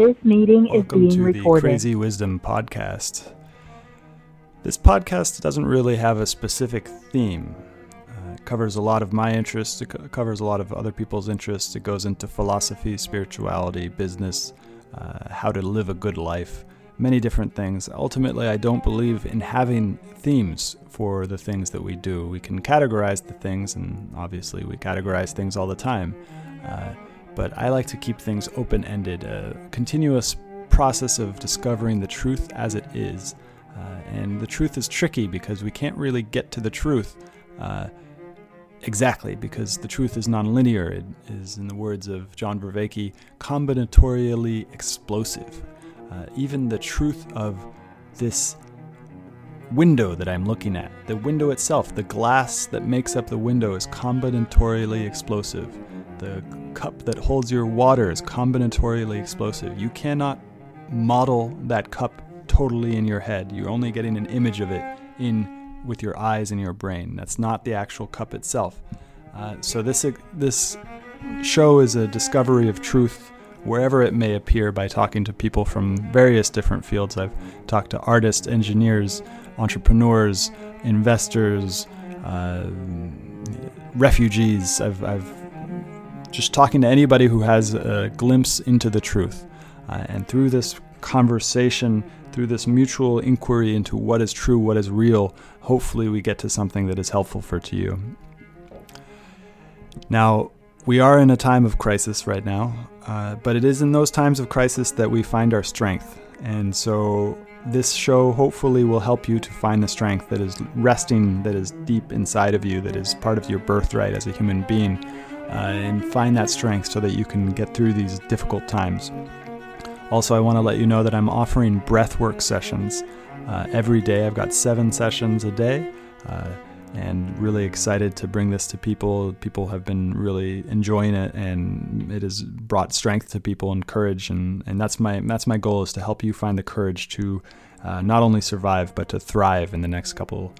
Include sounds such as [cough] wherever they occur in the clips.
This meeting Welcome is being to recorded. the Crazy Wisdom Podcast. This podcast doesn't really have a specific theme. Uh, it covers a lot of my interests, it co- covers a lot of other people's interests. It goes into philosophy, spirituality, business, uh, how to live a good life, many different things. Ultimately, I don't believe in having themes for the things that we do. We can categorize the things, and obviously, we categorize things all the time. Uh, but I like to keep things open ended, a continuous process of discovering the truth as it is. Uh, and the truth is tricky because we can't really get to the truth uh, exactly because the truth is nonlinear. It is, in the words of John Vervaeke, combinatorially explosive. Uh, even the truth of this window that I'm looking at, the window itself, the glass that makes up the window is combinatorially explosive. The cup that holds your water is combinatorially explosive. You cannot model that cup totally in your head. You're only getting an image of it in with your eyes and your brain. That's not the actual cup itself. Uh, so this this show is a discovery of truth wherever it may appear by talking to people from various different fields. I've talked to artists, engineers, entrepreneurs, investors, uh, refugees. I've, I've just talking to anybody who has a glimpse into the truth. Uh, and through this conversation, through this mutual inquiry into what is true, what is real, hopefully we get to something that is helpful for to you. Now, we are in a time of crisis right now, uh, but it is in those times of crisis that we find our strength. And so, this show hopefully will help you to find the strength that is resting, that is deep inside of you, that is part of your birthright as a human being, and find that strength so that you can get through these difficult times. Also, I want to let you know that I'm offering breathwork sessions uh, every day. I've got seven sessions a day. Uh, and really excited to bring this to people. People have been really enjoying it, and it has brought strength to people and courage. And, and that's my that's my goal is to help you find the courage to uh, not only survive but to thrive in the next couple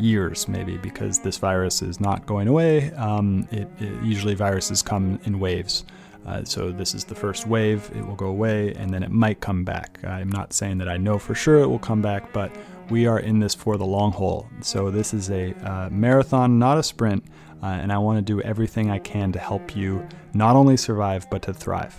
years, maybe because this virus is not going away. Um, it, it, usually viruses come in waves. Uh, so this is the first wave. It will go away, and then it might come back. I'm not saying that I know for sure it will come back, but we are in this for the long haul. So this is a uh, marathon, not a sprint, uh, and I want to do everything I can to help you not only survive but to thrive.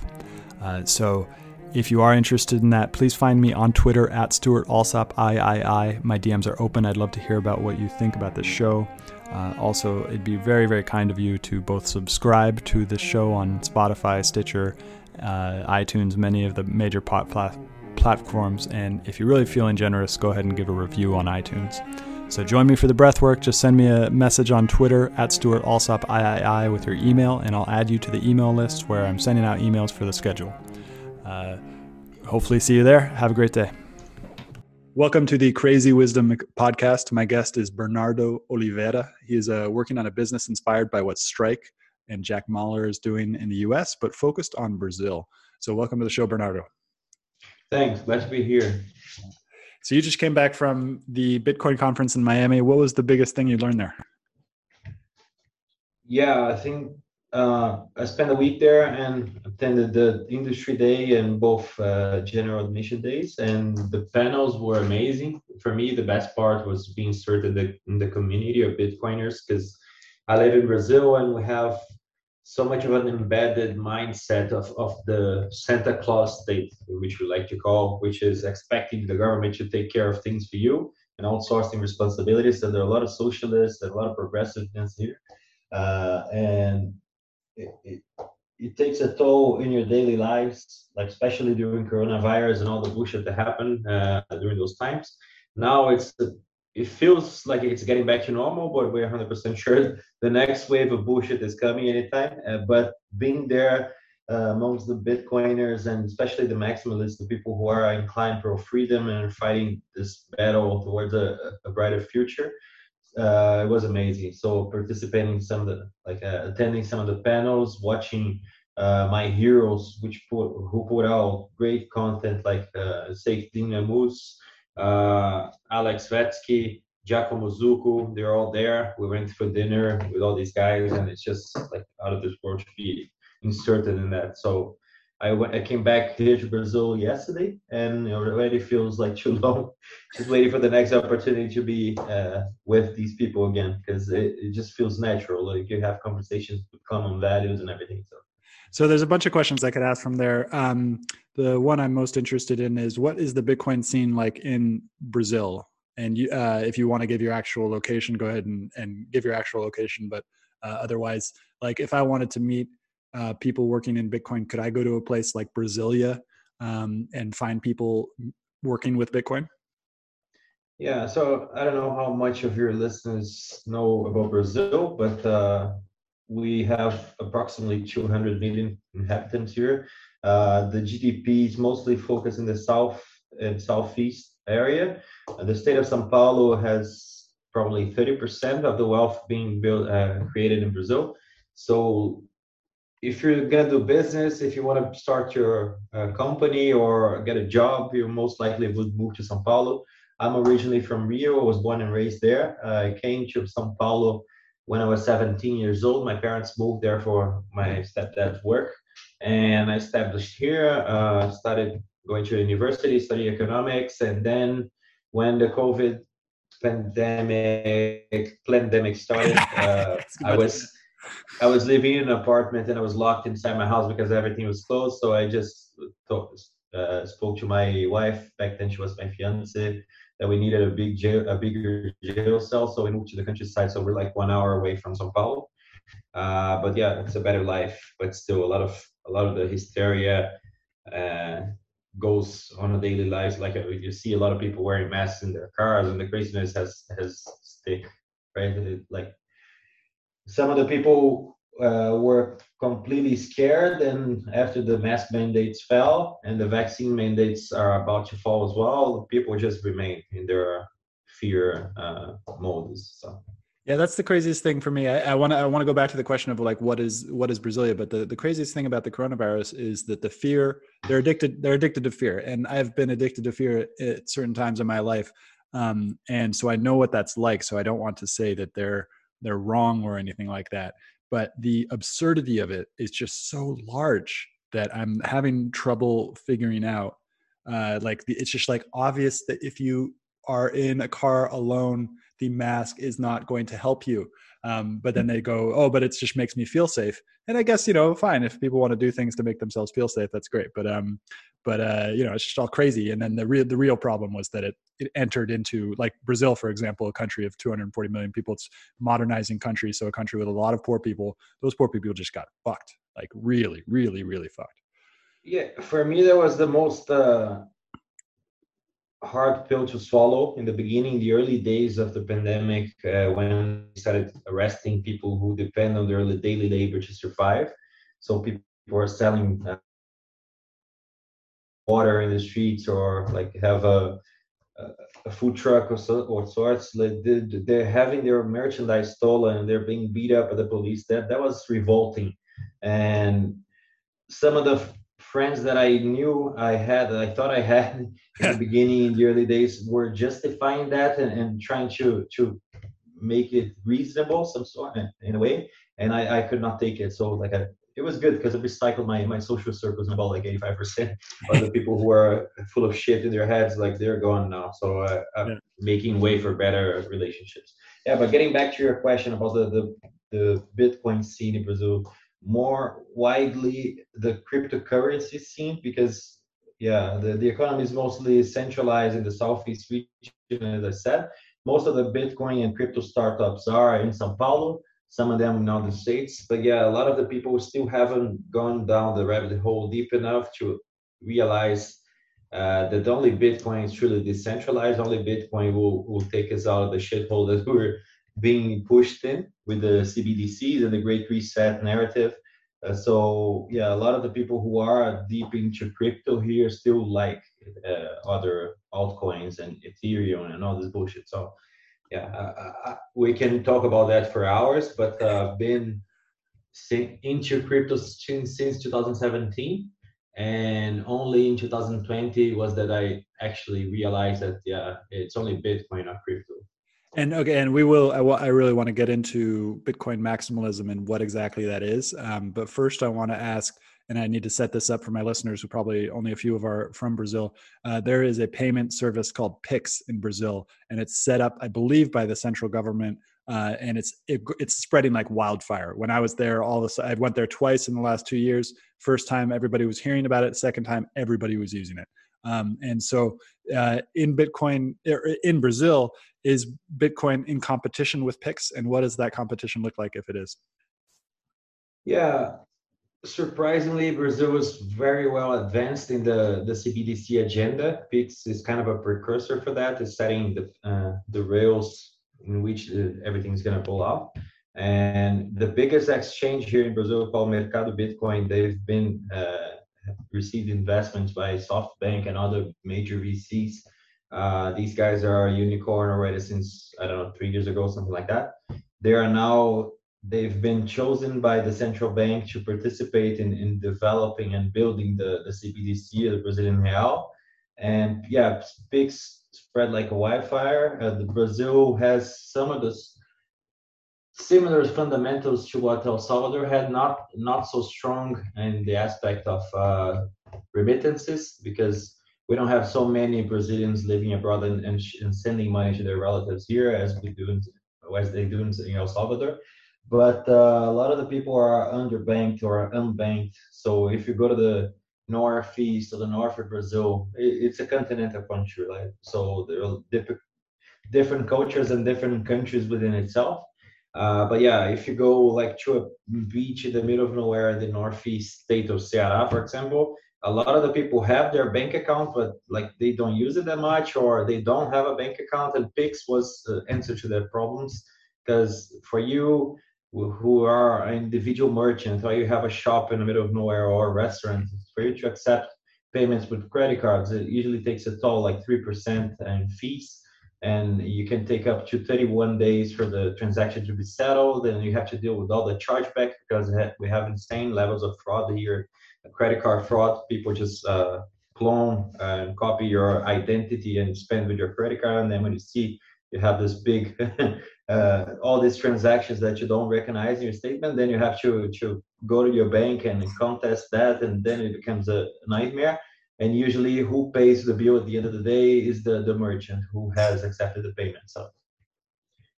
Uh, so. If you are interested in that, please find me on Twitter at Stuart Alsop III. My DMs are open. I'd love to hear about what you think about this show. Uh, also, it'd be very, very kind of you to both subscribe to the show on Spotify, Stitcher, uh, iTunes, many of the major pot plat- platforms. And if you're really feeling generous, go ahead and give a review on iTunes. So join me for the breath work. Just send me a message on Twitter at Stuart Alsop III with your email, and I'll add you to the email list where I'm sending out emails for the schedule. Uh, hopefully, see you there. Have a great day. Welcome to the Crazy Wisdom podcast. My guest is Bernardo Oliveira. He is uh, working on a business inspired by what Strike and Jack Mallers is doing in the US, but focused on Brazil. So, welcome to the show, Bernardo. Thanks. Glad to be here. So, you just came back from the Bitcoin conference in Miami. What was the biggest thing you learned there? Yeah, I think uh, I spent a week there and attended the industry day and both uh, general admission days, and the panels were amazing. For me, the best part was being inserted in the community of Bitcoiners because I live in Brazil and we have so much of an embedded mindset of, of the Santa Claus state, which we like to call, which is expecting the government to take care of things for you and outsourcing responsibilities. So there are a lot of socialists and a lot of progressiveness here. Uh, and it, it, it, takes a toll in your daily lives, like especially during coronavirus and all the bullshit that happened uh, during those times. Now it's it feels like it's getting back to normal, but we're 100% sure the next wave of bullshit is coming anytime. Uh, but being there uh, amongst the Bitcoiners and especially the maximalists, the people who are inclined pro freedom and fighting this battle towards a, a brighter future, uh, it was amazing. So participating in some of the like uh, attending some of the panels, watching uh, my heroes, which put who put out great content like uh, Moose, uh, Aleks Svetski, Giacomo Zucco, they're all there. We went for dinner with all these guys, and it's just like out of this world to be inserted in that. So I went, I came back here to Brazil yesterday, and it already feels like too [laughs] long. just waiting for the next opportunity to be uh, with these people again, because it, it just feels natural. Like you have conversations with common values and everything. So. So there's a bunch of questions I could ask from there. Um, the one I'm most interested in is what is the Bitcoin scene like in Brazil? And you, uh, if you want to give your actual location, go ahead and, and give your actual location. But uh, otherwise, like if I wanted to meet uh, people working in Bitcoin, could I go to a place like Brasilia um, and find people working with Bitcoin? Yeah, so I don't know how much of your listeners know about Brazil, but uh, we have approximately 200 million inhabitants here. Uh, the GDP is mostly focused in the south and southeast area. The state of São Paulo has probably 30% of the wealth being built uh, created in Brazil. So if you're gonna do business, if you want to start your uh, company or get a job, you most likely would move to São Paulo. I'm originally from Rio. I was born and raised there. Uh, I came to São Paulo when I was 17 years old. My parents moved there for my stepdad's work, and I established here. Uh, started going to university, study economics, and then when the COVID pandemic pandemic started, [laughs] uh, I was I was living in an apartment and I was locked inside my house because everything was closed. So I just talk, uh, spoke to my wife back then. She was my fiance that we needed a big jail, a bigger jail cell. So we moved to the countryside. So we're like one hour away from São Paulo. Uh, but yeah, it's a better life. But still, a lot of a lot of the hysteria uh, goes on a daily life. Like uh, you see a lot of people wearing masks in their cars, and the craziness has has stick right. Like some of the people uh, were completely scared and after the mask mandates fell and the vaccine mandates are about to fall as well people just remain in their fear uh, modes so. Yeah that's the craziest thing for me. I want to i want to go back to the question of like what is what is brasilia? But the, the craziest thing about the coronavirus is that the fear they're addicted they're addicted to fear. And i've been addicted to fear at certain times in my life um, and so i know what that's like. So i don't want to say that they're they're wrong or anything like that but the absurdity of it is just so large that i'm having trouble figuring out uh, like the, it's just like obvious that if you are in a car alone the mask is not going to help you um, but then they go oh but it just makes me feel safe. And i guess you know fine if people want to do things to make themselves feel safe that's great but um but uh, you know it's just all crazy. And then the real the real problem was that it it entered into like brazil for example a country of 240 million people. It's modernizing country so a country with a lot of poor people. Those poor people just got fucked like really really really fucked. Yeah for me that was the most uh, hard pill to swallow in the beginning the early days of the pandemic uh, when we started arresting people who depend on their daily labor to survive. So people were selling uh, water in the streets or like have a a food truck or, so, or sorts like they're having their merchandise stolen and they're being beat up by the police. That that was revolting. And some of the friends that i knew i had that i thought i had [laughs] in the [laughs] beginning in the early days were justifying that and, and trying to to make it reasonable some sort in a way. And i i could not take it. So like i it was good because I recycled my my social circles about like 85% of the people who are full of shit in their heads, like they're gone now. So uh, I'm yeah. making way for better relationships. Yeah, but getting back to your question about the the, the Bitcoin scene in Brazil, more widely the cryptocurrency scene because yeah, the, the economy is mostly centralized in the southeast region, as I said. Most of the Bitcoin and crypto startups are in Sao Paulo some of them in other states. But yeah, a lot of the people still haven't gone down the rabbit hole deep enough to realize uh, that only Bitcoin is truly decentralized. Only Bitcoin will, will take us out of the shithole that [laughs] we're being pushed in with the CBDCs and the Great Reset narrative. Uh, so yeah, a lot of the people who are deep into crypto here still like uh, other altcoins and Ethereum and all this bullshit. So yeah, uh, we can talk about that for hours, but I've uh, been into crypto since, since 2017 and only in 2020 was that i actually realized that yeah it's only bitcoin not crypto. And okay and we will I, I really want to get into bitcoin maximalism and what exactly that is um, but first i want to ask and I need to set this up for my listeners who probably only a few of are from Brazil. Uh, there is a payment service called Pix in Brazil, and it's set up, I believe, by the central government. Uh, and it's it, it's spreading like wildfire. When I was there, all sudden, I went there twice in the last two years. First time, everybody was hearing about it. Second time, everybody was using it. Um, and so, uh, in Bitcoin, er, in Brazil, is Bitcoin in competition with Pix, and what does that competition look like if it is? Yeah, surprisingly, Brazil was very well advanced in the, the CBDC agenda. Pix is kind of a precursor for that, is setting the, uh, the rails in which uh, everything is going to pull off. And the biggest exchange here in Brazil called Mercado Bitcoin, they've been uh, received investments by SoftBank and other major VCs. Uh, these guys are a unicorn already since I don't know three years ago, something like that. They are now they've been chosen by the central bank to participate in, in developing and building the, the CBDC, the Brazilian real. And yeah, Pix spread like a wildfire. Uh, the Brazil has some of the similar fundamentals to what El Salvador had, not not so strong in the aspect of uh, remittances because we don't have so many Brazilians living abroad and, and, and, sending money to their relatives here as we do as they do in El Salvador but uh, a lot of the people are underbanked or unbanked. So if you go to the northeast or the north of Brazil, it, it's a continental country, right? So there are different different cultures and different countries within itself. Uh, but yeah, if you go like to a beach in the middle of nowhere in the northeast state of Ceará, for example, a lot of the people have their bank account, but like they don't use it that much, or they don't have a bank account. And Pix was the answer to their problems because for you, who are an individual merchant or you have a shop in the middle of nowhere or a restaurant for you to accept payments with credit cards. It usually takes a toll like 3% and fees and you can take up to 31 days for the transaction to be settled and you have to deal with all the chargeback because we have insane levels of fraud here. Credit card fraud people just uh, clone and copy your identity and spend with your credit card and then when you see you have this big [laughs] uh, all these transactions that you don't recognize in your statement then you have to to go to your bank and contest that and then it becomes a nightmare. And usually who pays the bill at the end of the day is the the merchant who has accepted the payment so.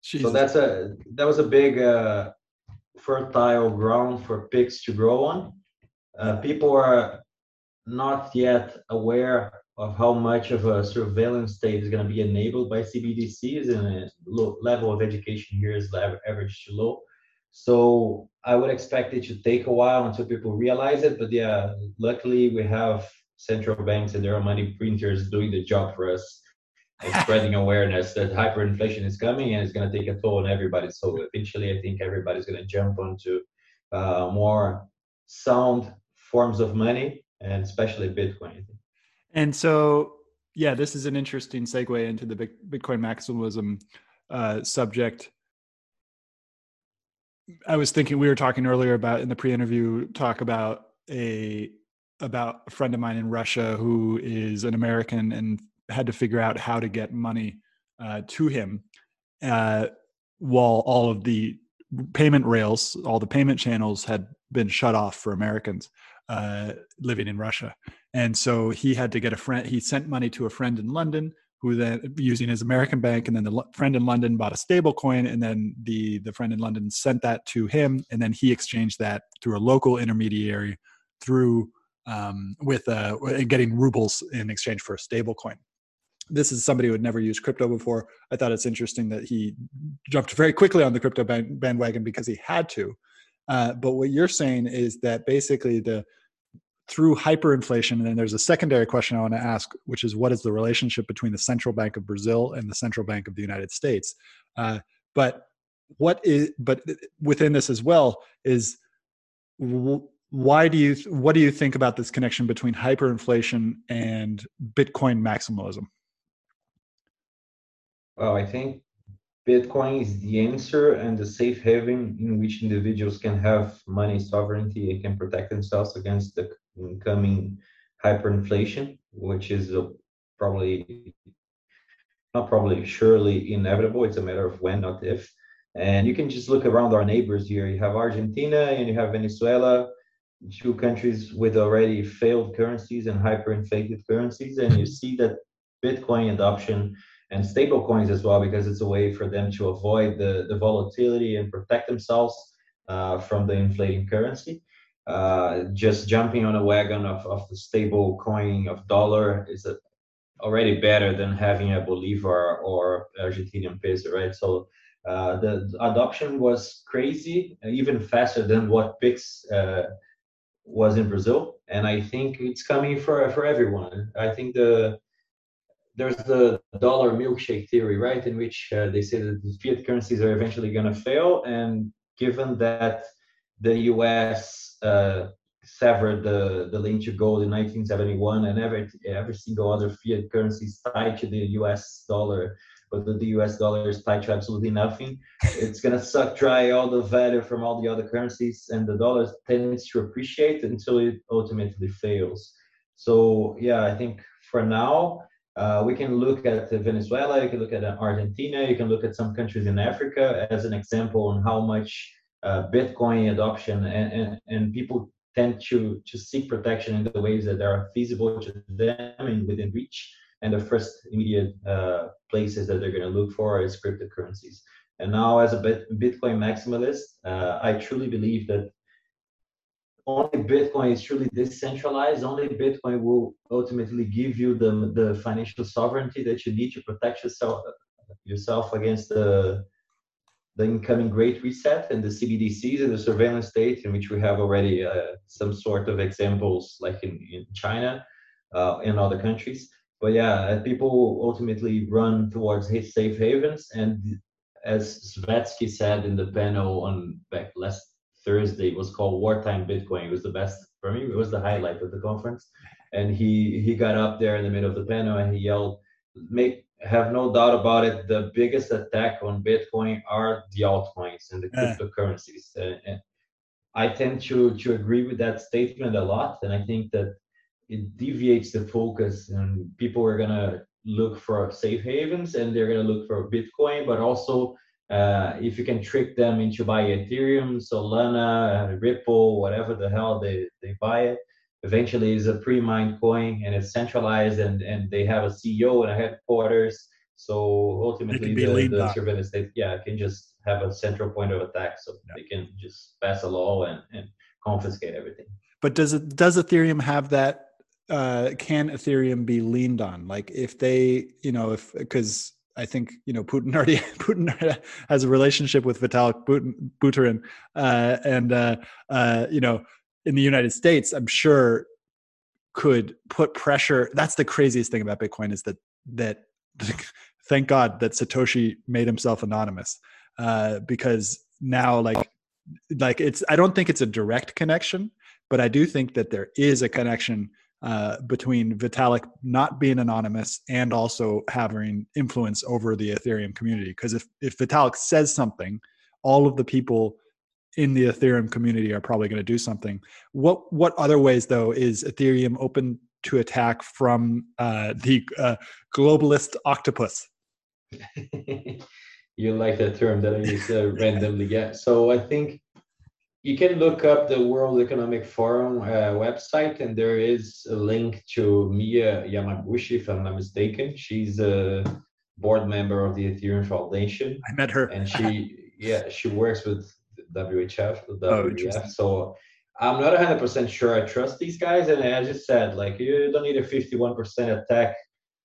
Jesus. so that's a that was a big uh, fertile ground for Pix to grow on. Uh, people are not yet aware of how much of a surveillance state is going to be enabled by CBDCs and a low level of education here is average to low. So I would expect it to take a while until people realize it. But yeah, luckily we have central banks and there are money printers doing the job for us [laughs] and spreading awareness that hyperinflation is coming and it's going to take a toll on everybody. So eventually, I think everybody's going to jump onto uh, more sound forms of money and especially Bitcoin. And so, yeah, this is an interesting segue into the Bitcoin maximalism uh, subject. I was thinking we were talking earlier about in the pre-interview talk about a about a friend of mine in Russia who is an American and had to figure out how to get money uh, to him uh, while all of the payment rails, all the payment channels had been shut off for Americans uh, living in Russia. And so he had to get a friend, he sent money to a friend in London who then using his American bank, and then the friend in London bought a stable coin, and then the the friend in London sent that to him, and then he exchanged that through a local intermediary through um, with uh, getting rubles in exchange for a stable coin. This is somebody who had never used crypto before. I thought it's interesting that he jumped very quickly on the crypto bandwagon because he had to. Uh, but what you're saying is that basically the through hyperinflation, and then there's a secondary question I want to ask, which is what is the relationship between the central bank of Brazil and the central bank of the United States? Uh, but what is but within this as well is why do you what do you think about this connection between hyperinflation and Bitcoin maximalism? Well, I think Bitcoin is the answer and the safe haven in which individuals can have money sovereignty and can protect themselves against the incoming hyperinflation, which is probably not probably surely inevitable. It's a matter of when, not if. And you can just look around our neighbors here. You have Argentina and you have Venezuela. two countries with already failed currencies and hyperinflated currencies, and you see that Bitcoin adoption and stable coins as well, because it's a way for them to avoid the, the volatility and protect themselves uh, from the inflating currency. Uh, just jumping on a wagon of, of the stable coin of dollar is a, already better than having a Bolivar or Argentinian peso, right? So uh, the adoption was crazy, even faster than what Pix uh, was in Brazil, and I think it's coming for for everyone. I think the there's the dollar milkshake theory, right, in which uh, they say that the fiat currencies are eventually going to fail, and given that the U.S. Uh, severed the, the link to gold in 1971 and every every single other fiat currency is tied to the US dollar but the, US dollar is tied to absolutely nothing. It's gonna suck dry all the value from all the other currencies, and the dollar tends to appreciate until it ultimately fails. So yeah, I think for now uh, we can look at Venezuela, you can look at Argentina, you can look at some countries in Africa as an example on how much uh, Bitcoin adoption and, and, and people tend to, to seek protection in the ways that are feasible to them and within reach and the first immediate uh, places that they're going to look for is cryptocurrencies. And now, as a Bitcoin maximalist, uh, I truly believe that only Bitcoin is truly decentralized. Only Bitcoin will ultimately give you the, the financial sovereignty that you need to protect yourself yourself against the the incoming Great Reset and the CBDCs and the surveillance state, in which we have already uh, some sort of examples, like in, in China uh, and other countries but yeah, people ultimately run towards his safe havens. And as Svetski said in the panel on back last Thursday, was called Wartime Bitcoin. It was the best for me. It was the highlight of the conference. And he he got up there in the middle of the panel and he yelled, "Make have no doubt about it. The biggest attack on Bitcoin are the altcoins and the cryptocurrencies." And I tend to to agree with that statement a lot, and I think that it deviates the focus and people are gonna look for safe havens and they're gonna look for Bitcoin, but also uh, if you can trick them into buying Ethereum, Solana, Ripple, whatever the hell they, they buy it, eventually is a pre-mined coin and it's centralized and, and they have a CEO and a headquarters. So ultimately the, the surveillance state, yeah, can just have a central point of attack. So yeah. they can just pass a law and, and confiscate everything. But does it does Ethereum have that uh, can Ethereum be leaned on? Like if they, you know, if because I think you know Putin [laughs] already Putin has a relationship with Vitalik Buterin, uh, and uh, uh, you know in the United States, I'm sure could put pressure. That's the craziest thing about Bitcoin is that that [laughs] thank God that Satoshi made himself anonymous uh, because now like like it's I don't think it's a direct connection, but I do think that there is a connection uh, between Vitalik not being anonymous and also having influence over the Ethereum community. Because if, if Vitalik says something, all of the people in the Ethereum community are probably going to do something. What what other ways though is Ethereum open to attack from uh, the uh, globalist octopus? [laughs] you like that term that I use uh, randomly, yeah. So I think you can look up the World Economic Forum uh, website, and there is a link to Mia Yamaguchi, if I'm not mistaken. She's a board member of the Ethereum Foundation. I met her, and she yeah she works with WHF, WEF. Oh, so I'm not 100% sure I trust these guys, and as you said like you don't need a 51% attack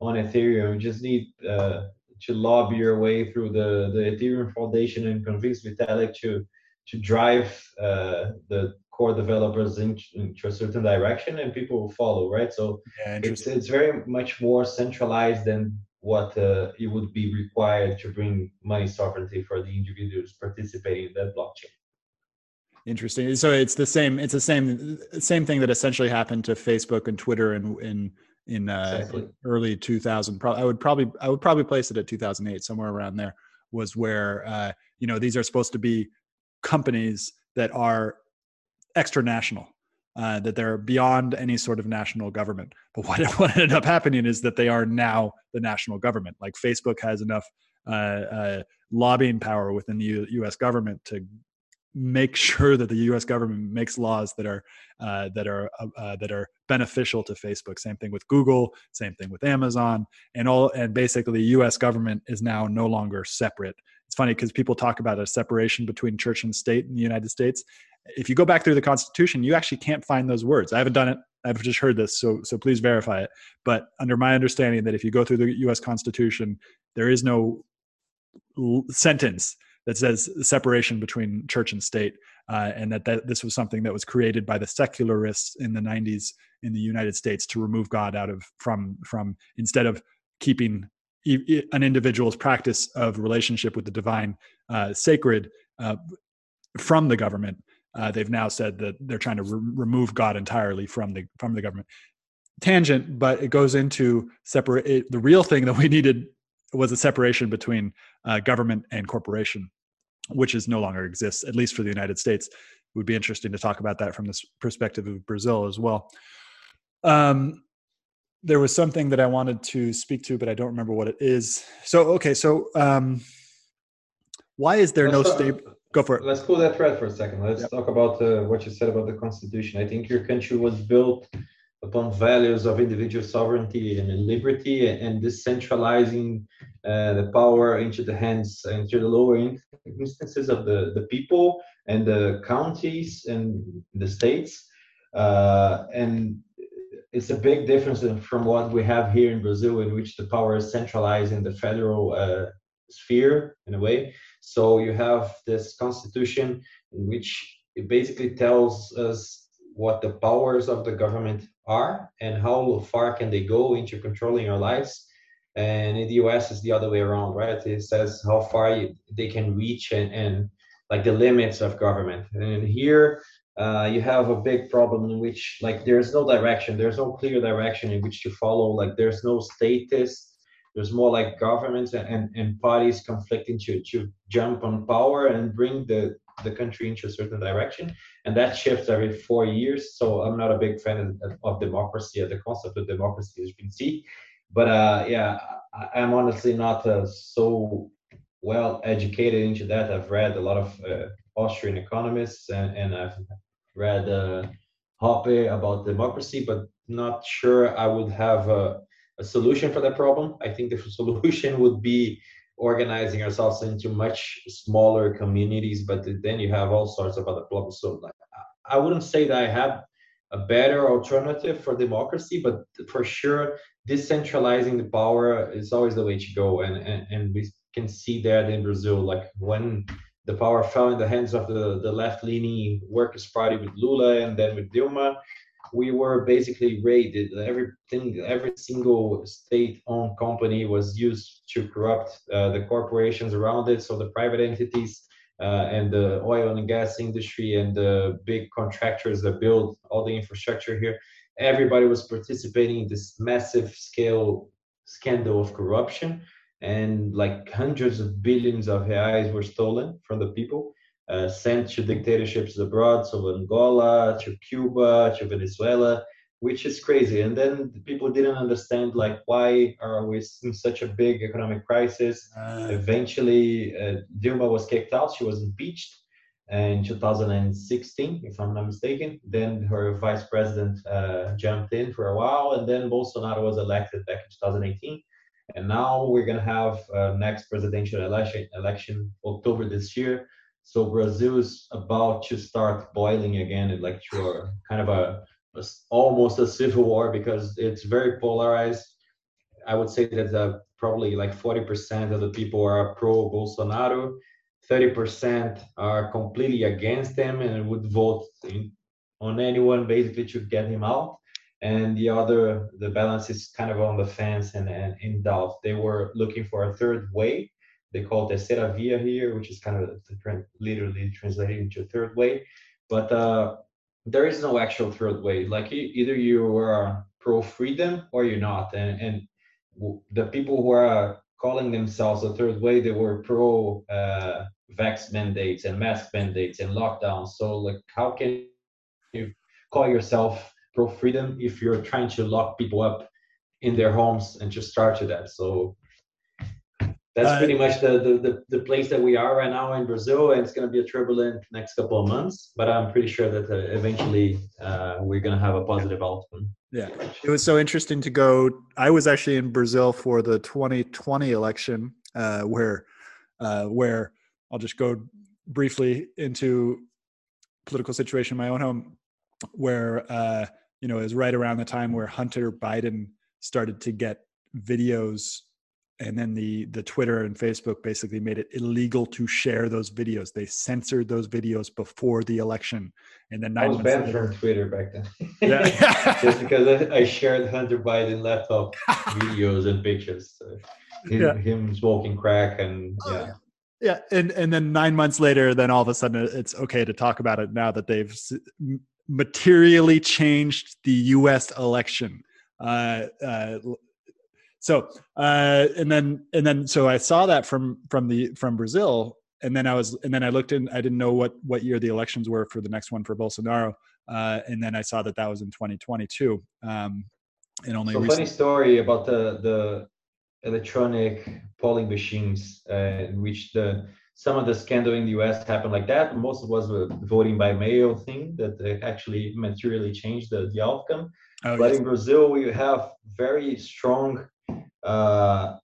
on Ethereum. You just need uh, to lobby your way through the the Ethereum Foundation and convince Vitalik to to drive uh, the core developers into, into, a certain direction and people will follow right so yeah, it's, it's very much more centralized than what uh, it would be required to bring money sovereignty for the individuals participating in that blockchain. Interesting. So it's the same it's the same same thing that essentially happened to facebook and twitter in in in uh, exactly. early 2000 i would probably i would probably place it at 2008 somewhere around there was where uh, you know these are supposed to be companies that are extra national, uh, that they're beyond any sort of national government. [laughs] But what, what ended up happening is that they are now the national government. Like Facebook has enough uh, uh, lobbying power within the U- U.S. government to make [laughs] sure that the U.S. government makes laws that are uh, that are uh, uh, that are beneficial to Facebook. Same thing with Google. Same thing with Amazon. And all and basically, the U.S. government is now no longer separate. It's funny because people talk about a separation between church and state in the United States. If you go back through the Constitution, you actually can't find those words. I haven't done it. I've just heard this, so so please verify it. But under my understanding, that if you go through the U.S. Constitution, there is no sentence that says separation between church and state, uh, and that, that this was something that was created by the secularists in the 90s in the United States to remove God out of from from instead of keeping an individual's practice of relationship with the divine uh, sacred uh, from the government. Uh, they've now said that they're trying to re- remove God entirely from the from the government. Tangent, but it goes into separate. It, the real thing that [laughs] we needed was a separation between uh, government and corporation which is no longer exists, at least for the United States. It would be interesting to talk about that from this perspective of Brazil as well. Um, there was something that I wanted to speak to, but I don't remember what it is. So, okay, so um, why is there no stable? Go for it. Let's pull that thread for a second. Let's yep. talk about uh, what you said about the Constitution. I think your country was built upon values of individual sovereignty and liberty and decentralizing uh, the power into the hands into the lower instances of the, the people and the counties and the states uh, and it's a big difference from what we have here in brazil in which the power is centralized in the federal uh, sphere in a way so you have this constitution in which it basically tells us what the powers of the government are and how far can they go into controlling our lives. And in the us it's the other way around right? It says how far you, they can reach and, and like the limits of government. And here uh, you have a big problem in which like there's no direction. There's no clear direction in which to follow. Like there's no status there's more like governments and, and parties conflicting to, to jump on power and bring the the country into a certain direction, and that shifts every four years. So I'm not a big fan of, of democracy, of the concept of democracy, as you can see. But uh, yeah, I, am honestly not uh, so well educated into that. I've read a lot of uh, Austrian economists, and, and I've read uh, Hoppe about democracy, but not sure I would have a, a solution for that problem. I think the [laughs] solution would be organizing ourselves into much smaller communities, but then you have all sorts of other problems. So like, I wouldn't say that I have a better alternative for democracy, but for sure, decentralizing the power is always the way to go. And, and, and we can see that in Brazil, like when the power fell in the hands of the, the left-leaning Workers' Party with Lula and then with Dilma, we were basically raided. Everything, every single state-owned company was used to corrupt uh, the corporations around it. So the private entities uh, and the oil and gas industry and the big contractors that build all the infrastructure here, everybody was participating in this massive scale scandal of corruption. And like hundreds of billions of reais were stolen from the people uh, sent to dictatorships abroad, so Angola, to Cuba, to Venezuela, which is crazy. And then people didn't understand like why are we in such a big economic crisis? Uh, Eventually, uh, Dilma was kicked out. She was impeached in 2016, if I'm not mistaken. Then her vice president uh, jumped in for a while, and then Bolsonaro was elected back in 2018. And now we're gonna have uh, next presidential election election October this year. So Brazil is about to start boiling again, like to a kind of a, a almost a civil war because it's very polarized. I would say that uh, probably like 40% of the people are pro Bolsonaro, 30% are completely against him and would vote in, on anyone basically to get him out. And the other, the balance is kind of on the fence and, and in doubt. They were looking for a third way they call it terceira via here, which is kind of literally translated into third way. But uh, there is no actual third way. Like either you are pro freedom or you're not. And, and the people who are calling themselves a third way, they were pro uh, vax mandates and mask mandates and lockdowns. So like, how can you call yourself pro freedom if you're trying to lock people up in their homes and just start to that? So that's uh, pretty much the, the, the the place that we are right now in Brazil, and it's going to be a turbulent next couple of months. But I'm pretty sure that uh, eventually uh, we're going to have a positive outcome. Yeah, it was so interesting to go. I was actually in Brazil for the 2020 election, uh, where uh, where I'll just go briefly into political situation in my own home, where uh, you know it was right around the time where Hunter Biden started to get videos and then the the Twitter and Facebook basically made it illegal to share those videos. They censored those videos before the election, and then I was banned from Twitter back then. Yeah, [laughs] just [laughs] because I shared Hunter Biden laptop [laughs] videos and pictures, so him, yeah. him smoking crack and oh, yeah. Yeah, and and then nine months later, then all of a sudden it's okay to talk about it now that they've materially changed the U.S. election. Uh, uh, so uh, and then and then so I saw that from from the from Brazil, and then I was and then I looked in. I didn't know what what year the elections were for the next one for Bolsonaro, uh, and then I saw that that was in 2022. Um, and only so recently- funny story about the the electronic polling machines, uh, in which the some of the scandal in the U.S. happened like that. Most of it was a voting by mail thing that actually materially changed the, the outcome. Oh, but yes. in Brazil, we have very strong uh,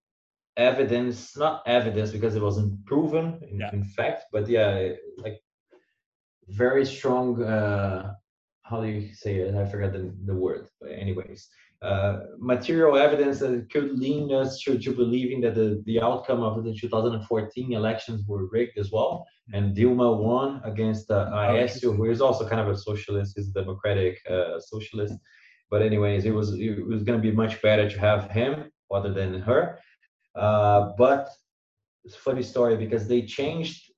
evidence, not evidence because it wasn't proven in, yeah. in fact, but yeah, like very strong. Uh, how do you say it? I forgot the, the word. But anyways, uh, material evidence that could lead us to, to believing that the, the outcome of the 2014 elections were rigged as well. And Dilma won against uh, oh, Aécio, who is also kind of a socialist, he's a democratic uh, socialist. But anyways, it was it was going to be much better to have him other than her. Uh, but it's a funny story because they changed.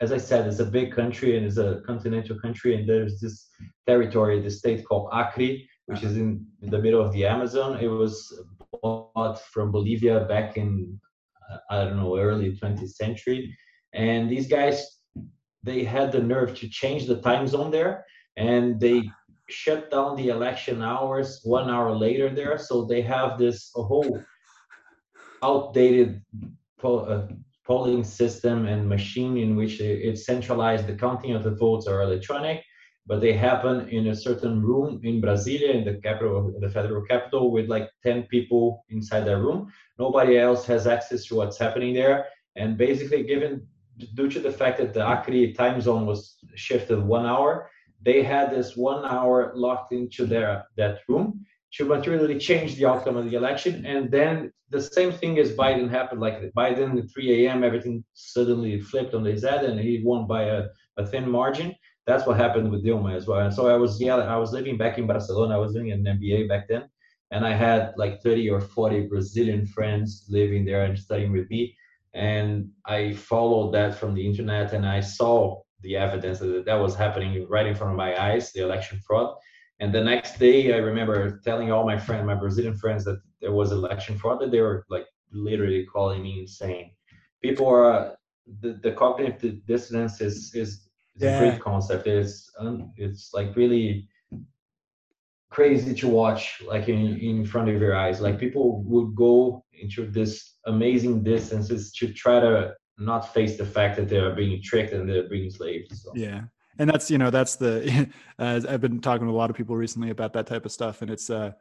As I said, it's a big country and it's a continental country, and there's this territory, the state called Acre, which is in, in the middle of the Amazon. It was bought from Bolivia back in uh, I don't know early 20th century, and these guys they had the nerve to change the time zone there, and they shut down the election hours one hour later there. So they have this whole outdated uh, polling system and machine in which it's centralized. The counting of the votes are electronic, but they happen in a certain room in Brasilia, in the capital, the federal capital, with like 10 people inside that room. Nobody else has access to what's happening there. And basically, given due to the fact that the Acre time zone was shifted one hour, they had this one hour locked into their that room to materially change the outcome of the election. And then the same thing as Biden happened, like Biden at 3 a.m., everything suddenly flipped on his head and he won by a, a thin margin. That's what happened with Dilma as well. And so I was yeah, I was living back in Barcelona. I was doing an MBA back then. And I had like 30 or 40 Brazilian friends living there and studying with me. And I followed that from the internet and I saw the evidence that that was happening right in front of my eyes, the election fraud. And the next day, I remember telling all my friends, my Brazilian friends, that there was election fraud. That they were like literally calling me insane. People are the, the cognitive dissonance is is, is yeah. a great concept. It's um, it's like really crazy to watch, like in in front of your eyes. Like people would go into this amazing distances to try to not face the fact that they're being tricked and they're being enslaved. So. Yeah. And that's, you know, that's the, [laughs] uh, I've been talking to a lot of people recently about that type of stuff. And it's, uh,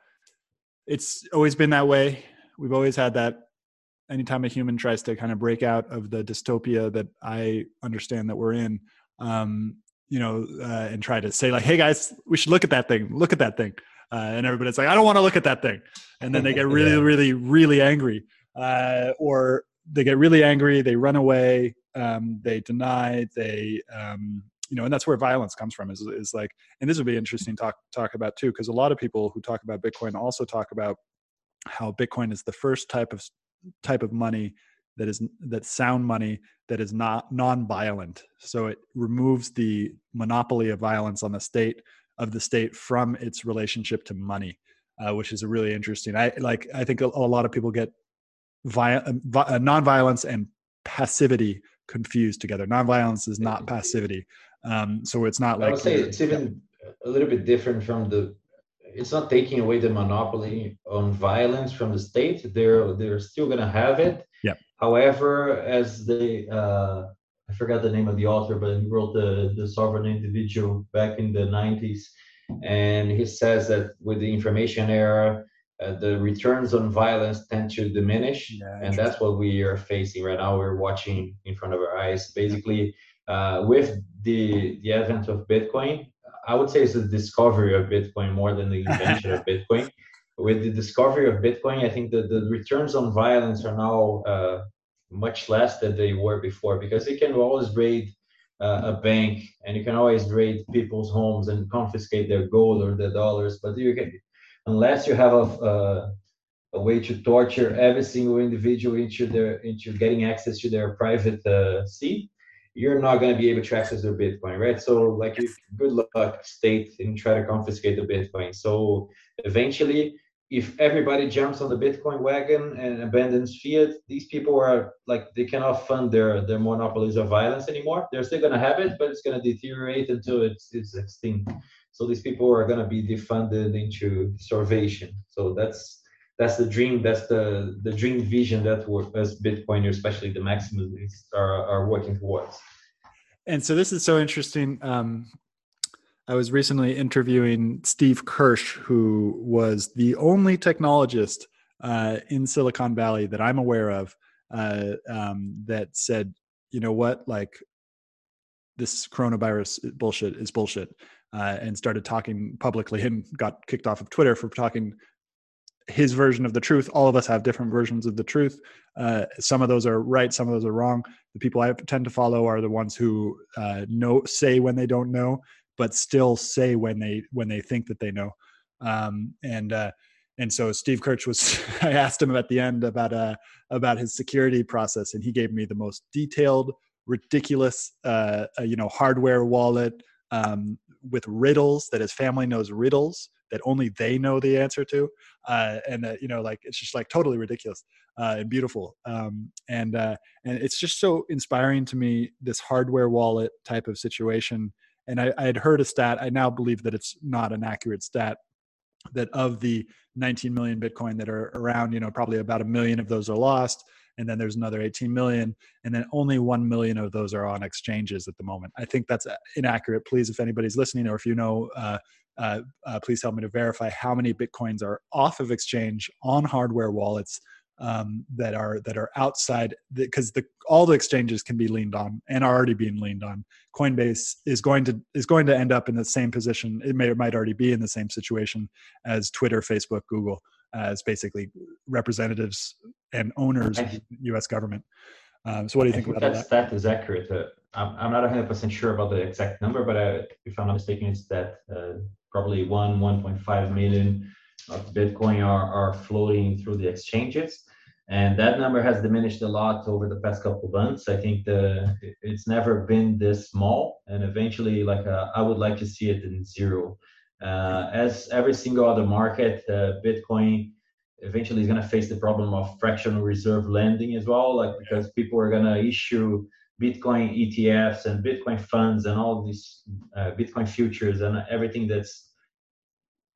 it's always been that way. We've always had that anytime a human tries to kind of break out of the dystopia that I understand that we're in, um, you know, uh, and try to say like, "Hey guys, we should look at that thing. Look at that thing," uh, and everybody's like, "I don't want to look at that thing," and then they get [laughs] really, yeah. really, really angry, uh, or they get really angry, they run away, um, they deny, they um, you know, and that's where violence comes from. Is is like, and this would be interesting to talk talk about too, because a lot of people who talk about Bitcoin also talk about how Bitcoin is the first type of type of money that is that sound money that is not non-violent. So it removes the monopoly of violence on the state of the state from its relationship to money, uh, which is a really interesting. I like. I think a, a lot of people get vi- uh, uh, nonviolence and passivity confused together. Nonviolence is not passivity. Um, so it's not like I would say it's even a little bit different from the it's not taking away the monopoly on violence from the state. They're they're still gonna have it. Yeah. However, as they uh, I forgot the name of the author, but he wrote the the sovereign individual back in the 90s, and he says that with the information era, uh, the returns on violence tend to diminish, Yeah, and that's what we are facing right now. We're watching in front of our eyes, basically, uh, with the the advent of Bitcoin. I would say it's the discovery of Bitcoin more than the invention of [laughs] Bitcoin. With the discovery of Bitcoin, I think that the returns on violence are now uh, much less than they were before because you can always raid uh, a bank and you can always raid people's homes and confiscate their gold or their dollars. But you can, unless you have a, a, a way to torture every single individual into their into getting access to their private uh, seed, you're not going to be able to access their Bitcoin, right? So, like, good luck, state, and try to confiscate the Bitcoin. So, eventually, if everybody jumps on the Bitcoin wagon and abandons fiat, these people are like they cannot fund their their monopolies of violence anymore. They're still going to have it, but it's going to deteriorate until it's it's extinct. So these people are going to be defunded into starvation. So that's that's the dream. That's the the dream vision that we as Bitcoiners, especially the maximalists, are are working towards. And so this is so interesting. Um, I was recently interviewing Steve Kirsch, who was the only technologist uh, in Silicon Valley that I'm aware of uh, um, that said, you know what, like this coronavirus bullshit is bullshit, uh, and started talking publicly and got kicked off of Twitter for talking his version of the truth. All of us have different versions of the truth. Uh, some of those are right, some of those are wrong. The people I tend to follow are the ones who uh, know say when they don't know, but still say when they when they think that they know. Um, and uh, and so Steve Kirsch was. [laughs] I asked him at the end about uh about his security process, and he gave me the most detailed, ridiculous, uh, uh you know, hardware wallet um, with riddles that his family knows riddles that only they know the answer to uh, and that you know like it's just like totally ridiculous uh, and beautiful um, and uh, and it's just so inspiring to me this hardware wallet type of situation and I, I had heard a stat i now believe that it's not an accurate stat that of the 19 million bitcoin that are around you know probably about a million of those are lost and then there's another 18 million and then only 1 million of those are on exchanges at the moment i think that's inaccurate please if anybody's listening or if you know uh, uh, uh, please help me to verify how many bitcoins are off of exchange on hardware wallets um, that are that are outside because all the exchanges can be leaned on and are already being leaned on. Coinbase is going to is going to end up in the same position. It may or might already be in the same situation as Twitter, Facebook, Google, as basically representatives and owners of the U.S. government. Um, so, what do you think, think about that? That is accurate. Uh, I'm, I'm not 100 percent sure about the exact number, but uh, if I'm not mistaken, it's that uh, probably one 1.5 million of Bitcoin are, are floating through the exchanges. And that number has diminished a lot over the past couple of months. I think the it's never been this small, and eventually, like uh, I would like to see it in zero. Uh, as every single other market, uh, Bitcoin eventually is going to face the problem of fractional reserve lending as well, like because people are going to issue Bitcoin ETFs and Bitcoin funds and all these uh, Bitcoin futures and everything that's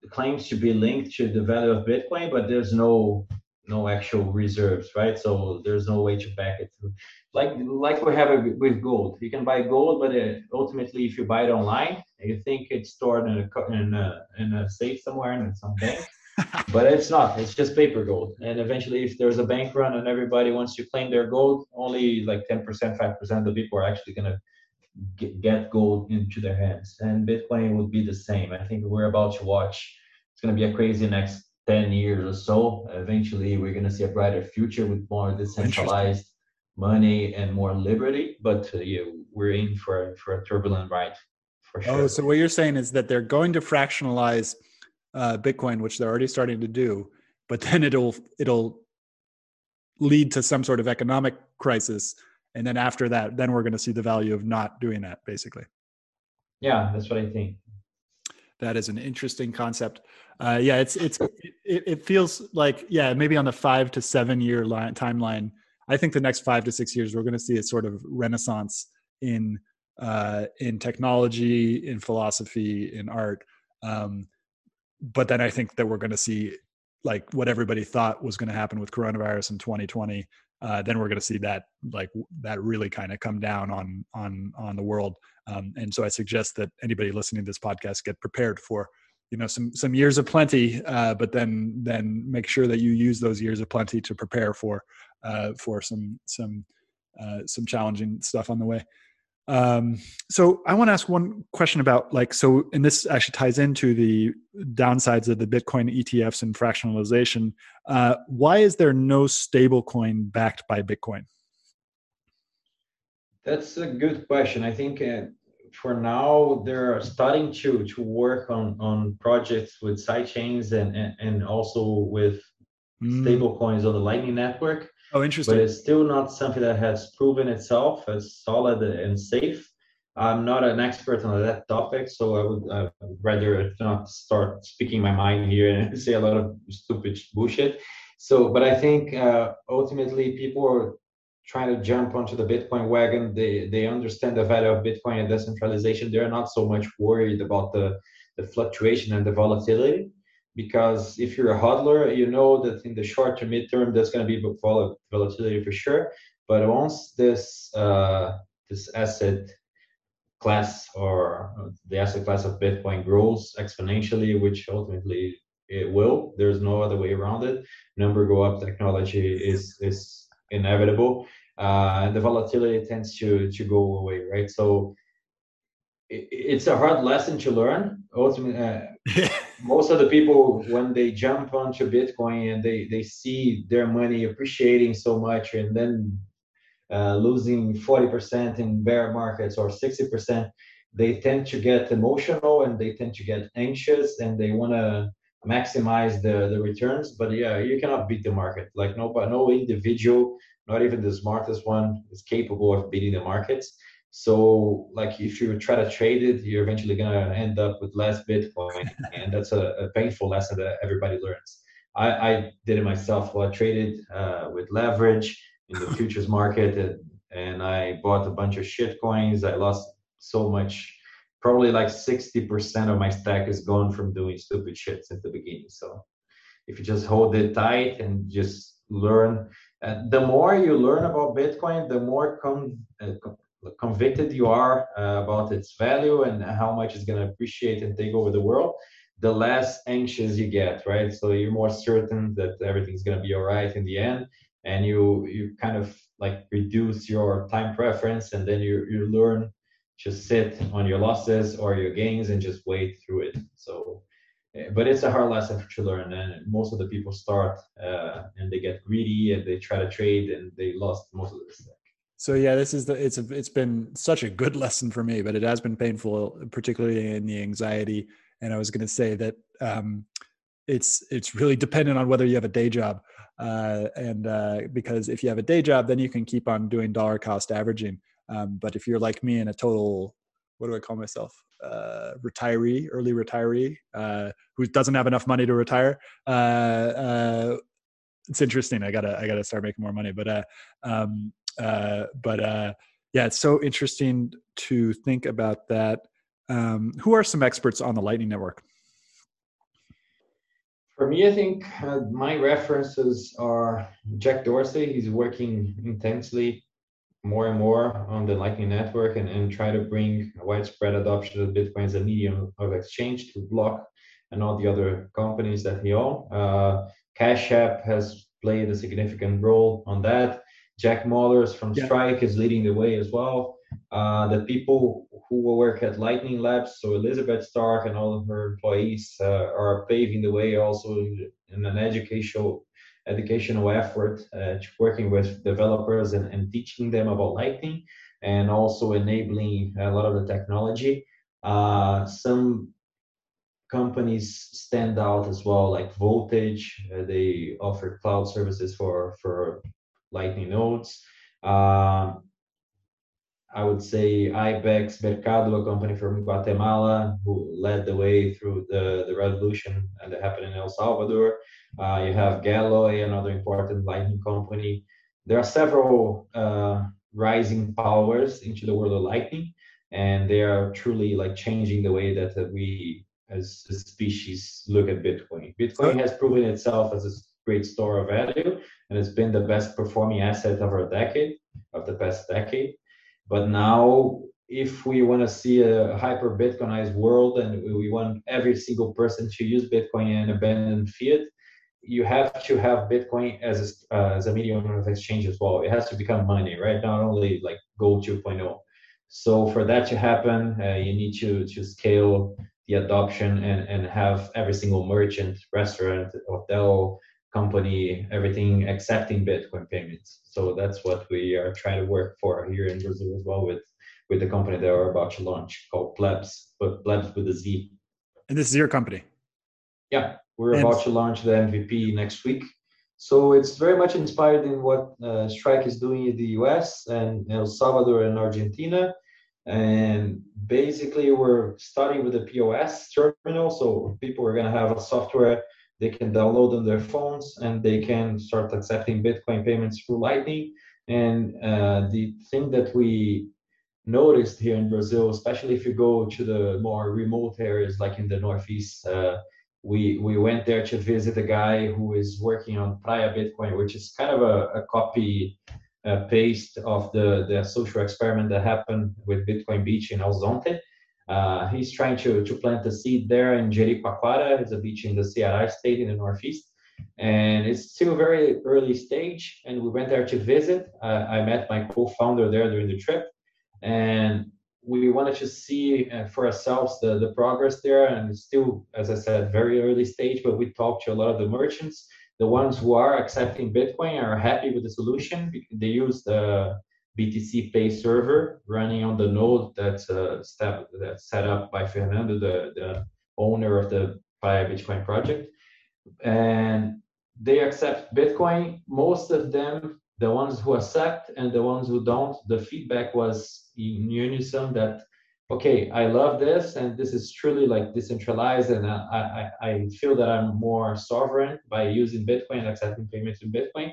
claims to be linked to the value of Bitcoin, but there's no no actual reserves, right? So there's no way to back it. Like like we have with gold, you can buy gold, but it, uh, ultimately, if you buy it online, you think it's stored in a in a, in a safe somewhere in some bank. [laughs] but it's not. It's just paper gold. And eventually, if there's a bank run and everybody wants to claim their gold, only like 10%, 5% of the people are actually going to get gold into their hands. And Bitcoin would be the same. I think we're about to watch. It's going to be a crazy next 10 years or so. Eventually, we're going to see a brighter future with more decentralized money and more liberty. But uh, yeah, we're in for, for a turbulent ride for oh, sure. Oh, so what you're saying is that they're going to fractionalize – uh, Bitcoin, which they're already starting to do, but [laughs] then it'll it'll lead to some sort of economic crisis, and then after that, then we're going to see the value of not doing that, basically. Yeah, that's what I think. That is an interesting concept. Uh, yeah, it's it's it, it feels like yeah maybe on the five to seven year line, timeline. I think the next five to six years we're going to see a sort of renaissance in uh, in technology, in philosophy, in art. Um, but then I think that we're going to see like what everybody thought was going to happen with coronavirus in 2020. Uh, then we're going to see that like that really kind of come down on on on the world. Um, and so I suggest that anybody listening to this podcast get prepared for you know some some years of plenty, uh, but then then make sure that you use those years of plenty to prepare for uh, for some some uh, some challenging stuff on the way. Um, so I want to ask one question about like so, and this actually ties into the downsides of the Bitcoin ETFs and fractionalization. Uh, why is there no stable coin backed by Bitcoin? That's a good question. I think uh, for now they're starting to to work on on projects with sidechains and, and and also with mm. stable coins on the Lightning Network. Oh, interesting. But it's still not something that has proven itself as solid and safe. I'm not an expert on that topic, so I would, I would rather not start speaking my mind here [laughs] and say a lot of stupid bullshit. So, but I think uh, ultimately people are trying to jump onto the Bitcoin wagon. They they understand the value of Bitcoin and decentralization. They're not so much worried about the the fluctuation and the volatility because if you're a hodler, you know that in the short to midterm there's going to be volatility for sure. But once this uh, this asset class or the asset class of Bitcoin grows exponentially, which ultimately it will, there's no other way around it. Number go up, technology is is inevitable, uh, and the volatility tends to to go away, right? So it's a hard lesson to learn. Ultimately, uh, [laughs] most of the people when they jump onto Bitcoin and they they see their money appreciating so much and then uh, losing 40% in bear markets or 60%, they tend to get emotional and they tend to get anxious and they want to maximize the the returns. But yeah, you cannot beat the market. Like no, but no individual, not even the smartest one, is capable of beating the markets so like if you try to trade it, you're eventually gonna end up with less Bitcoin, [laughs] and that's a, a, painful lesson that everybody learns. I, I did it myself. Well, I traded uh, with leverage in the futures market, and, and I bought a bunch of shit coins. I lost so much. Probably like 60% of my stack is gone from doing stupid shit since the beginning. So if you just hold it tight and just learn, uh, the more you learn about Bitcoin, the more com- uh, convicted you are uh, about its value and how much it's going to appreciate and take over the world, the less anxious you get, right? So you're more certain that everything's going to be all right in the end, and you you kind of like reduce your time preference, and then you you learn to sit on your losses or your gains and just wait through it. So. Eh, but it's a hard lesson to learn, and most of the people start uh, and they get greedy and they try to trade and they lost most of the stuff so yeah, this is the it's a, it's been such a good lesson for me, but it has been painful, particularly in the anxiety. And I was going to say that um, it's it's really dependent on whether you have a day job, uh, and uh, because if you have a day job, then you can keep on doing dollar cost averaging. Um, but if you're like me and a total, what do I call myself? Uh, retiree, early retiree, uh, who doesn't have enough money to retire. Uh, uh, it's interesting. I gotta I gotta start making more money, but uh, um, uh, but uh, yeah, it's so interesting to think about that. Um, who are some experts on the Lightning Network? For me, I think uh, my references are Jack Dorsey. He's working intensely more and more on the Lightning Network and, and try to bring widespread adoption of Bitcoin as a medium of exchange to block and all the other companies that he owns. Uh, Cash App has played a significant role on that. Jack Mallers from yeah. Strike is leading the way as well. Uh, the people who will work at Lightning Labs, so Elizabeth Stark and all of her employees uh, are paving the way also in an educational educational effort, uh, working with developers and, and teaching them about Lightning and also enabling a lot of the technology. Uh, some companies stand out as well, like Voltage. Uh, they offer cloud services for for Lightning nodes. Um, I would say Ibex Mercado, a company from Guatemala, who led the way through the, the revolution that happened in El Salvador. Uh, you have Galoy, another important Lightning company. There are several uh, rising powers into the world of Lightning, and they are truly like changing the way that we as a species look at Bitcoin. Bitcoin has proven itself as a great store of value and it's been the best performing asset of our decade, of the past decade. But now, if we want to see a hyper Bitcoinized world and we want every single person to use Bitcoin and abandon fiat, you have to have Bitcoin as a, uh, as a medium of exchange as well. It has to become money, right? Not only like gold 2.0. So for that to happen, uh, you need to to scale the adoption and and have every single merchant, restaurant, hotel, company, everything accepting Bitcoin payments. So that's what we are trying to work for here in Brazil as well with with the company that we're about to launch called Plebs, but Plebs with a Z. And this is your company. Yeah, we're and about to launch the MVP next week. So it's very much inspired in what uh, Strike is doing in the US and El Salvador and Argentina. And basically, we're starting with the POS terminal. So people are going to have a software they can download on their phones and they can start accepting Bitcoin payments through Lightning. And uh, the thing that we noticed here in Brazil, especially if you go to the more remote areas like in the Northeast, uh, we we went there to visit a guy who is working on Praia Bitcoin, which is kind of a, a copy uh, paste of the the social experiment that happened with Bitcoin Beach in El. Uh, he's trying to to plant a seed there in Jericoacoara. It's a beach in the Ceará state in the northeast, and it's still very early stage. And we went there to visit. Uh, I met my co-founder there during the trip, and we wanted to see uh, for ourselves the, the progress there and it's still as i said very early stage but we talked to a lot of the merchants. The ones who are accepting bitcoin are happy with the solution they use the BTCPay Server running on the node that's uh, step, that's set up by fernando the, the owner of the Praia bitcoin project. And they accept bitcoin. Most of them the ones who accept and the ones who don't, the feedback was in unison that, okay, I love this and this is truly like decentralized and I, I, I feel that I'm more sovereign by using Bitcoin, and accepting payments in Bitcoin,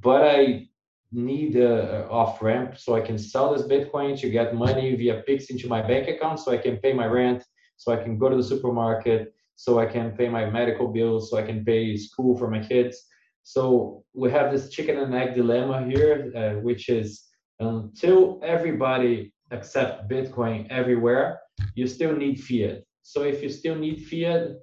but I need a, off ramp so I can sell this Bitcoin to get money via Pix into my bank account so I can pay my rent, so I can go to the supermarket, so I can pay my medical bills, so I can pay school for my kids so we have this chicken and egg dilemma here, uh, which is until everybody accept Bitcoin everywhere, you still need fiat. So if you still need fiat,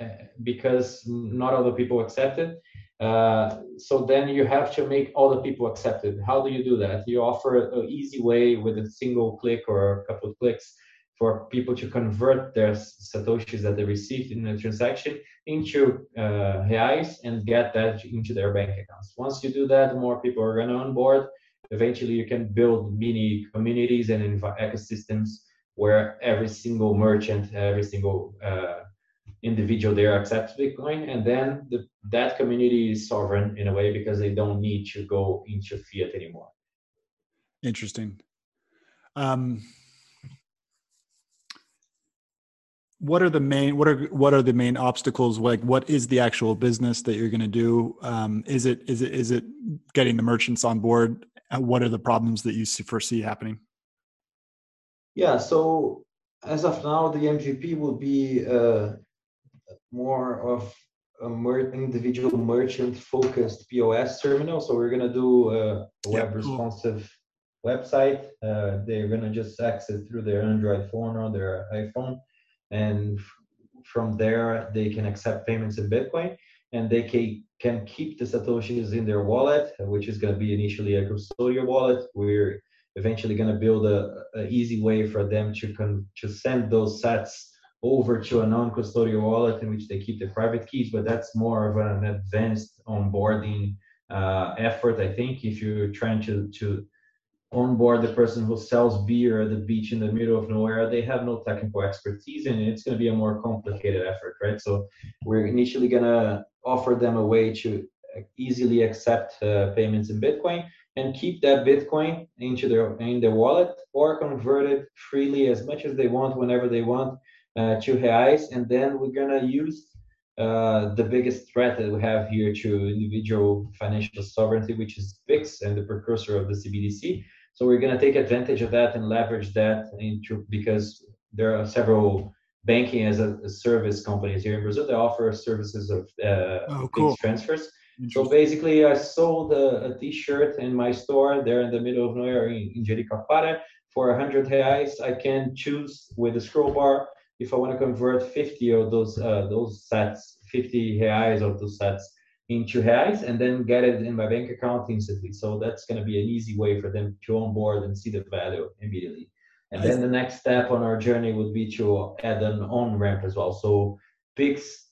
uh, because not all the people accept it, uh, so then you have to make all the people accept it. How do you do that? You offer an easy way with a single click or a couple of clicks for people to convert their satoshis that they received in a transaction into uh, reais and get that into their bank accounts. Once you do that, more people are going to onboard. Eventually, you can build mini communities and ecosystems where every single merchant, every single uh, individual there accepts Bitcoin, and then the, that community is sovereign in a way because they don't need to go into fiat anymore. Interesting. Um, what are the main what are what are the main obstacles? Like what is the actual business that you're going to do? Um, is it is it is it getting the merchants on board? Uh, what are the problems that you foresee happening? Yeah so as of now the MVP will be uh, more of a mer- individual merchant focused pos terminal. So we're going to do a web responsive website. Uh, they're going to just access through their android phone or their iphone and from there they can accept payments in Bitcoin and they can, can keep the satoshis in their wallet, which is going to be initially a custodial wallet. We're eventually going to build a, a, easy way for them to con, to send those sats over to a non-custodial wallet in which they keep the private keys, but that's more of an advanced onboarding uh, effort. I think if you're trying to to onboard the person who sells beer at the beach in the middle of nowhere they have no technical expertise and it's going to be a more complicated effort right? So we're initially going to offer them a way to easily accept uh, payments in bitcoin and keep that bitcoin into their in their wallet or convert it freely as much as they want whenever they want uh, to reais. And then we're going to use uh, the biggest threat that we have here to individual financial sovereignty, which is PIX and the precursor of the CBDC. So we're going to take advantage of that and leverage that into because there are several banking as a, service companies here in Brazil. that offer services of uh, oh, cool. transfers. So basically, I sold a a T-shirt in my store there in the middle of nowhere in, in for 100 reais. I can choose with a scroll bar if I want to convert 50 of those uh, those sats, 50 reais of those sats into reais, and then get it in my bank account instantly. So that's going to be an easy way for them to onboard and see the value immediately. And then the next step on our journey would be to add an on ramp as well. So Pix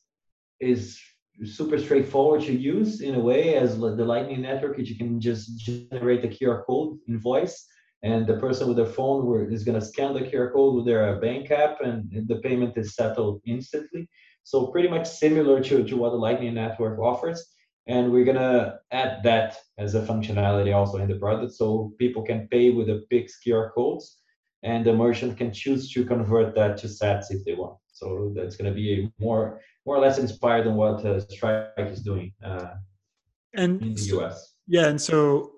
is super straightforward to use in a way as the Lightning Network. You can just generate a QR code invoice, and the person with their phone is going to scan the QR code with their bank app, and the payment is settled instantly. So pretty much similar to, to what the Lightning Network offers. And we're gonna add that as a functionality also in the product, so people can pay with the Pix QR codes and the merchant can choose to convert that to sats if they want. So that's going to be more more or less inspired on what uh, Strike is doing uh, and in the so, US. Yeah, and so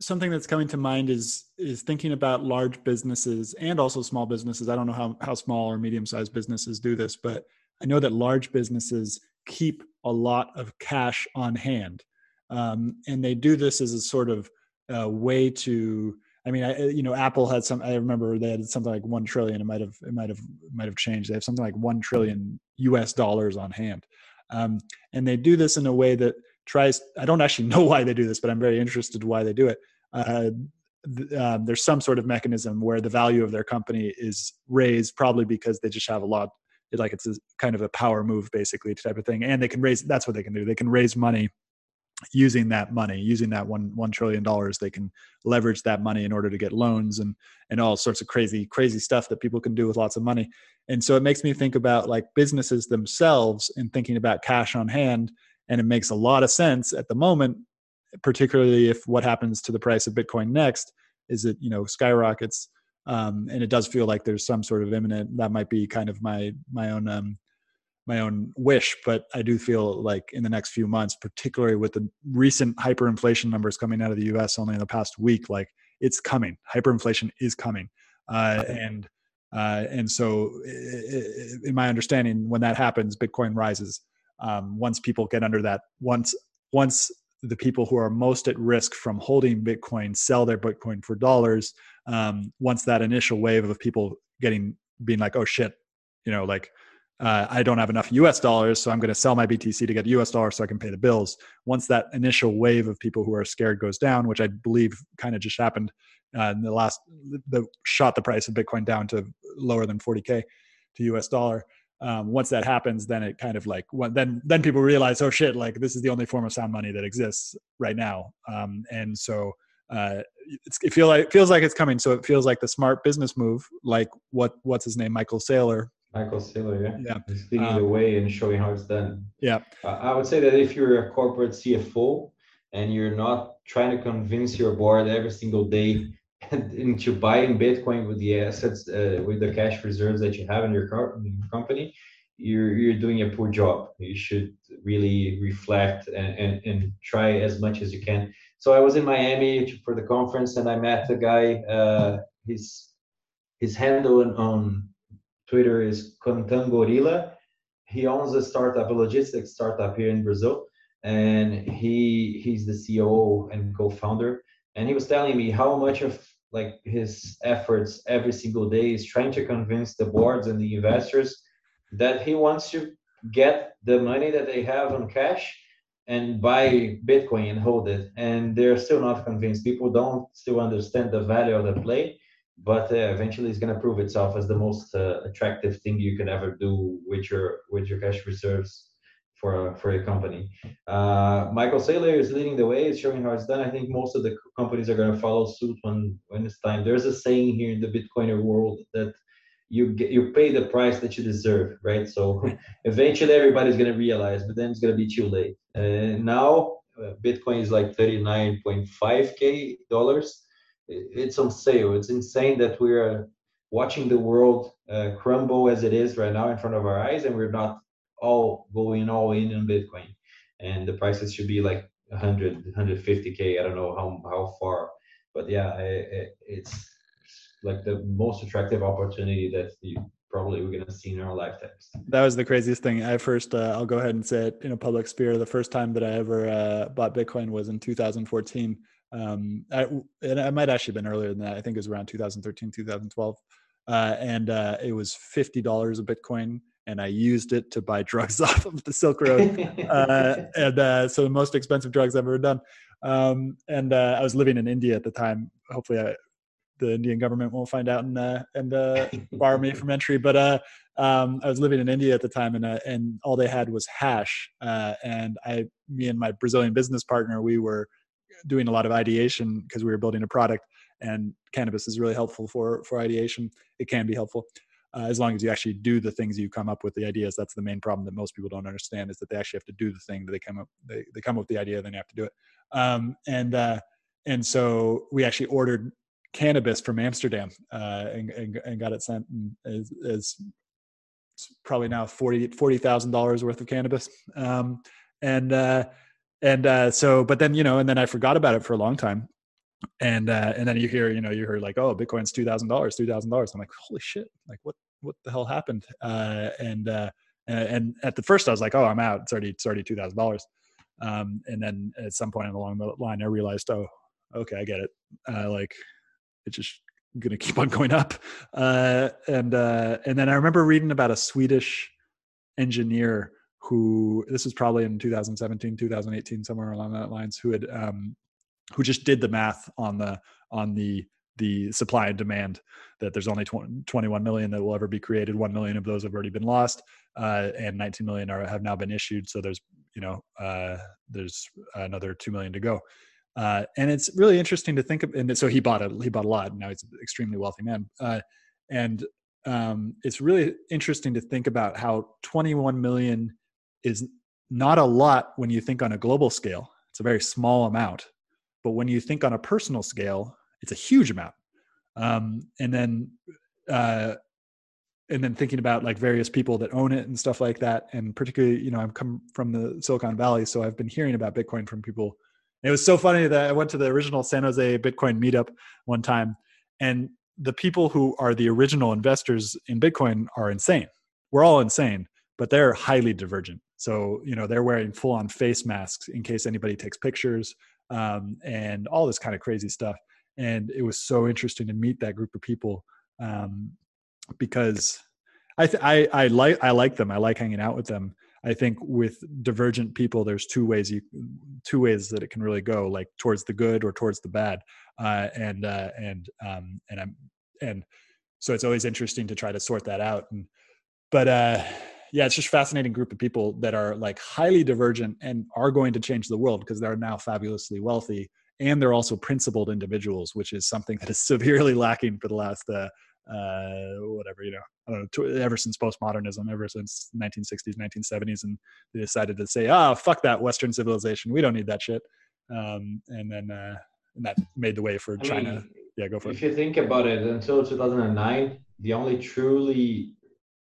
something that's coming to mind is is thinking about large businesses and also small businesses. I don't know how how small or medium sized businesses do this, but I know that large businesses keep a lot of cash on hand, um, and they do this as a sort of uh, way to I mean, I, you know, Apple had some. I remember they had something like one trillion. It might have, it might have, might have changed. They have something like one trillion U.S. dollars on hand, um, and they do this in a way that tries. I don't actually [laughs] know why they do this, but I'm very interested why they do it. Uh, um, there's some sort of mechanism where the value of their company is raised, probably because they just have a lot. Like it's a, kind of a power move, basically, type of thing, and they can raise. That's what they can do. They can raise money using that money using that one one trillion dollars they can leverage that money in order to get loans and and all sorts of crazy crazy stuff that people can do with lots of money and so it makes me think about like businesses themselves and thinking about cash on hand and it makes a lot of sense at the moment particularly if what happens to the price of bitcoin next is it you know skyrockets um, and it does feel like there's some sort of imminent that might be kind of my my own um, my own wish, but I do feel like in the next few months, particularly with the recent hyperinflation numbers coming out of the U.S. only in the past week, like it's coming. Hyperinflation is coming, uh, and uh, and so, in my understanding, when that happens, Bitcoin rises. Um, once people get under that, once once the people who are most at risk from holding Bitcoin sell their Bitcoin for dollars, um, once that initial wave of people getting being like, oh shit, you know, like uh, I don't have enough US dollars, so I'm going to sell my BTC to get US dollars so I can pay the bills. Once that initial wave of people who are scared goes down, which I believe kind of just happened uh, in the last, the shot the price of Bitcoin down to lower than 40k to US dollar. Um, once that happens, then it kind of like then then people realize, oh shit, like this is the only form of sound money that exists right now, um, and so uh, it feels like it feels like it's coming. So it feels like the smart business move, like what what's his name, Michael Saylor Michael Saylor, yeah. Yeah. He's leading um, the way and showing how it's done. Yeah. I would say that if you're a corporate CFO and you're not trying to convince your board every single day into buying Bitcoin with the assets, uh, with the cash reserves that you have in your, company, you're, you're doing a poor job. You should really reflect and, and, and try as much as you can. So I was in Miami for the conference and I met a guy, uh, his, his handle on, on Twitter is Contan Gorilla. He owns a startup, a logistics startup here in Brazil, and he he's the CEO and co-founder. And he was telling me how much of like his efforts every single day is trying to convince the boards and the investors that he wants to get the money that they have on cash and buy Bitcoin and hold it. And they're still not convinced. People don't still understand the value of the play but uh, eventually it's going to prove itself as the most uh, attractive thing you can ever do with your with your cash reserves for for a company. Uh, Michael Saylor is leading the way, is showing how it's done. I think most of the companies are going to follow suit when when it's time. There's a saying here in the Bitcoiner world that you get you pay the price that you deserve, right? So [laughs] eventually everybody's going to realize, but then it's going to be too late. Uh, now uh, Bitcoin is like 39.5k dollars it's on sale. It's insane that we're watching the world uh, crumble as it is right now in front of our eyes, and we're not all going all in on Bitcoin. And the prices should be like 100, 150k. I don't know how how far, but yeah, it, it's like the most attractive opportunity that you probably we're gonna see in our lifetimes. That was the craziest thing. I first, uh, I'll go ahead and say it in a public sphere. The first time that I ever uh, bought Bitcoin was in 2014. Um, I, and I might actually have been earlier than that. I think it was around 2013, 2012, uh, and uh, it was fifty dollars a Bitcoin and I used it to buy [laughs] drugs off of the Silk [laughs] Road. uh, [laughs] and uh, so the most expensive drugs I've ever done. Um, and uh, I was living in India at the time. Hopefully, I, the Indian government won't find out and uh, and uh, bar me from entry. But uh, um, I was living in India at the time, and and all they had was hash. and I, me and my Brazilian business partner, we were doing a lot of ideation because we were building a product. And cannabis is really helpful for for ideation. It can be helpful uh, as long as you actually do the things you come up with the ideas that's the main problem that most people don't understand is that they actually have to do the thing that they come up they, they come up with the idea then you have to do it. Um, and uh, and so we actually ordered cannabis from amsterdam uh, and, and, and, got it sent as, as probably now 40 $40000 worth of cannabis. Um, and uh, and uh, so but then you know and then i forgot about it for a long time and uh, and then you hear you know you hear like oh bitcoin's two thousand dollars two thousand dollars. I'm like holy shit like what what the hell happened? Uh, and uh, and at the first i was like oh i'm out. It's already it's already two thousand dollars. Um, and then at some point along the line i realized oh okay i get it. Uh, like it's just gonna keep on going up. Uh, and uh, and then i remember reading about a swedish engineer who this was probably in 2017 2018 somewhere along that lines who had um, who just did the math on the on the the supply and demand that there's only 20, 21 million that will ever be created 1 million of those have already been lost uh, and 19 million are have now been issued so there's you know uh, there's another 2 million to go. Uh, and it's really interesting to think of and so he bought a he bought a lot now he's an extremely wealthy man uh, and um, it's really interesting to think about how 21 million is not a lot when you think on a global scale. It's a very small amount but when you think on a personal scale, it's a huge amount. Um, and then, uh, and then thinking about like various people that own it and stuff like that. And particularly, you know, I'm come from the Silicon Valley, so I've been hearing about Bitcoin from people. it was so funny that I went to the original San Jose Bitcoin meetup one time, and the people who are the original investors in Bitcoin are insane. We're all insane, but they're highly divergent. So, you know, they're wearing full on face masks in case anybody takes pictures um, and all this kind of crazy stuff. And it was so interesting to meet that group of people um, because I, th- I I like I like them. I like hanging out with them. I think with divergent people, there's two ways you two ways that it can really go, like towards the good or towards the bad. Uh, and uh, and um, and I'm and so it's always interesting to try to sort that out. And but uh, yeah, it's just a fascinating group of people that are like highly divergent and are going to change the world because they're now fabulously wealthy and they're also principled individuals, which is something that is [laughs] severely lacking for the last uh, uh, whatever you know, I don't know, ever since postmodernism, ever since 1960s, 1970s, and they decided to say, "Ah, oh, fuck that Western civilization, we don't need that shit," um, and then uh, and that made the way for I China. Mean, yeah, go for if it. If you think about it, until 2009, the only truly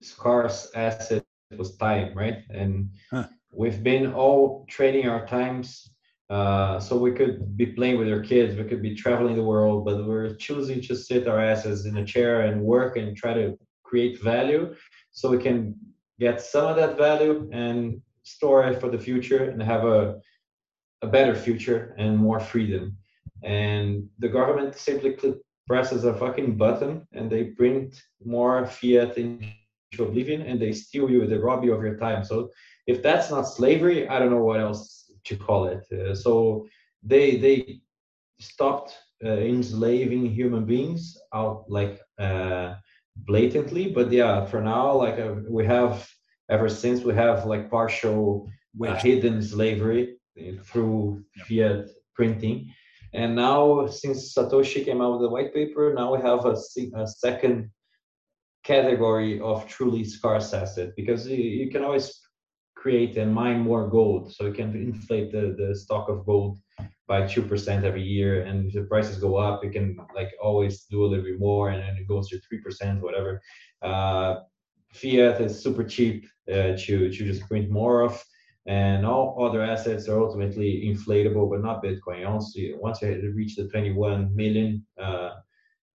scarce asset was time, right? And huh. we've been all trading our times uh, so we could be playing with our kids, we could be traveling the world, but we're choosing to sit our asses in a chair and work and try to create value so we can get some of that value and store it for the future and have a, a better future and more freedom. And the government simply presses a fucking button and they print more fiat in oblivion and they steal you, they rob you of your time. So if that's not slavery, I don't know what else to call it. Uh, so they they stopped uh, enslaving human beings out like uh, blatantly, but yeah, for now, like uh, we have ever since we have like partial uh, hidden slavery through fiat printing. And now, since Satoshi came out with the white paper, now we have a, a second category of truly scarce asset because you, you can always create and mine more gold. So you can inflate the, the stock of gold by 2% every year. And if the prices go up, you can like always do a little bit more and then it goes to 3%, whatever. Uh, fiat is super cheap uh, to, to just print more of. And all other assets are ultimately inflatable, but not Bitcoin. Once you, once you reach the 21 million, uh,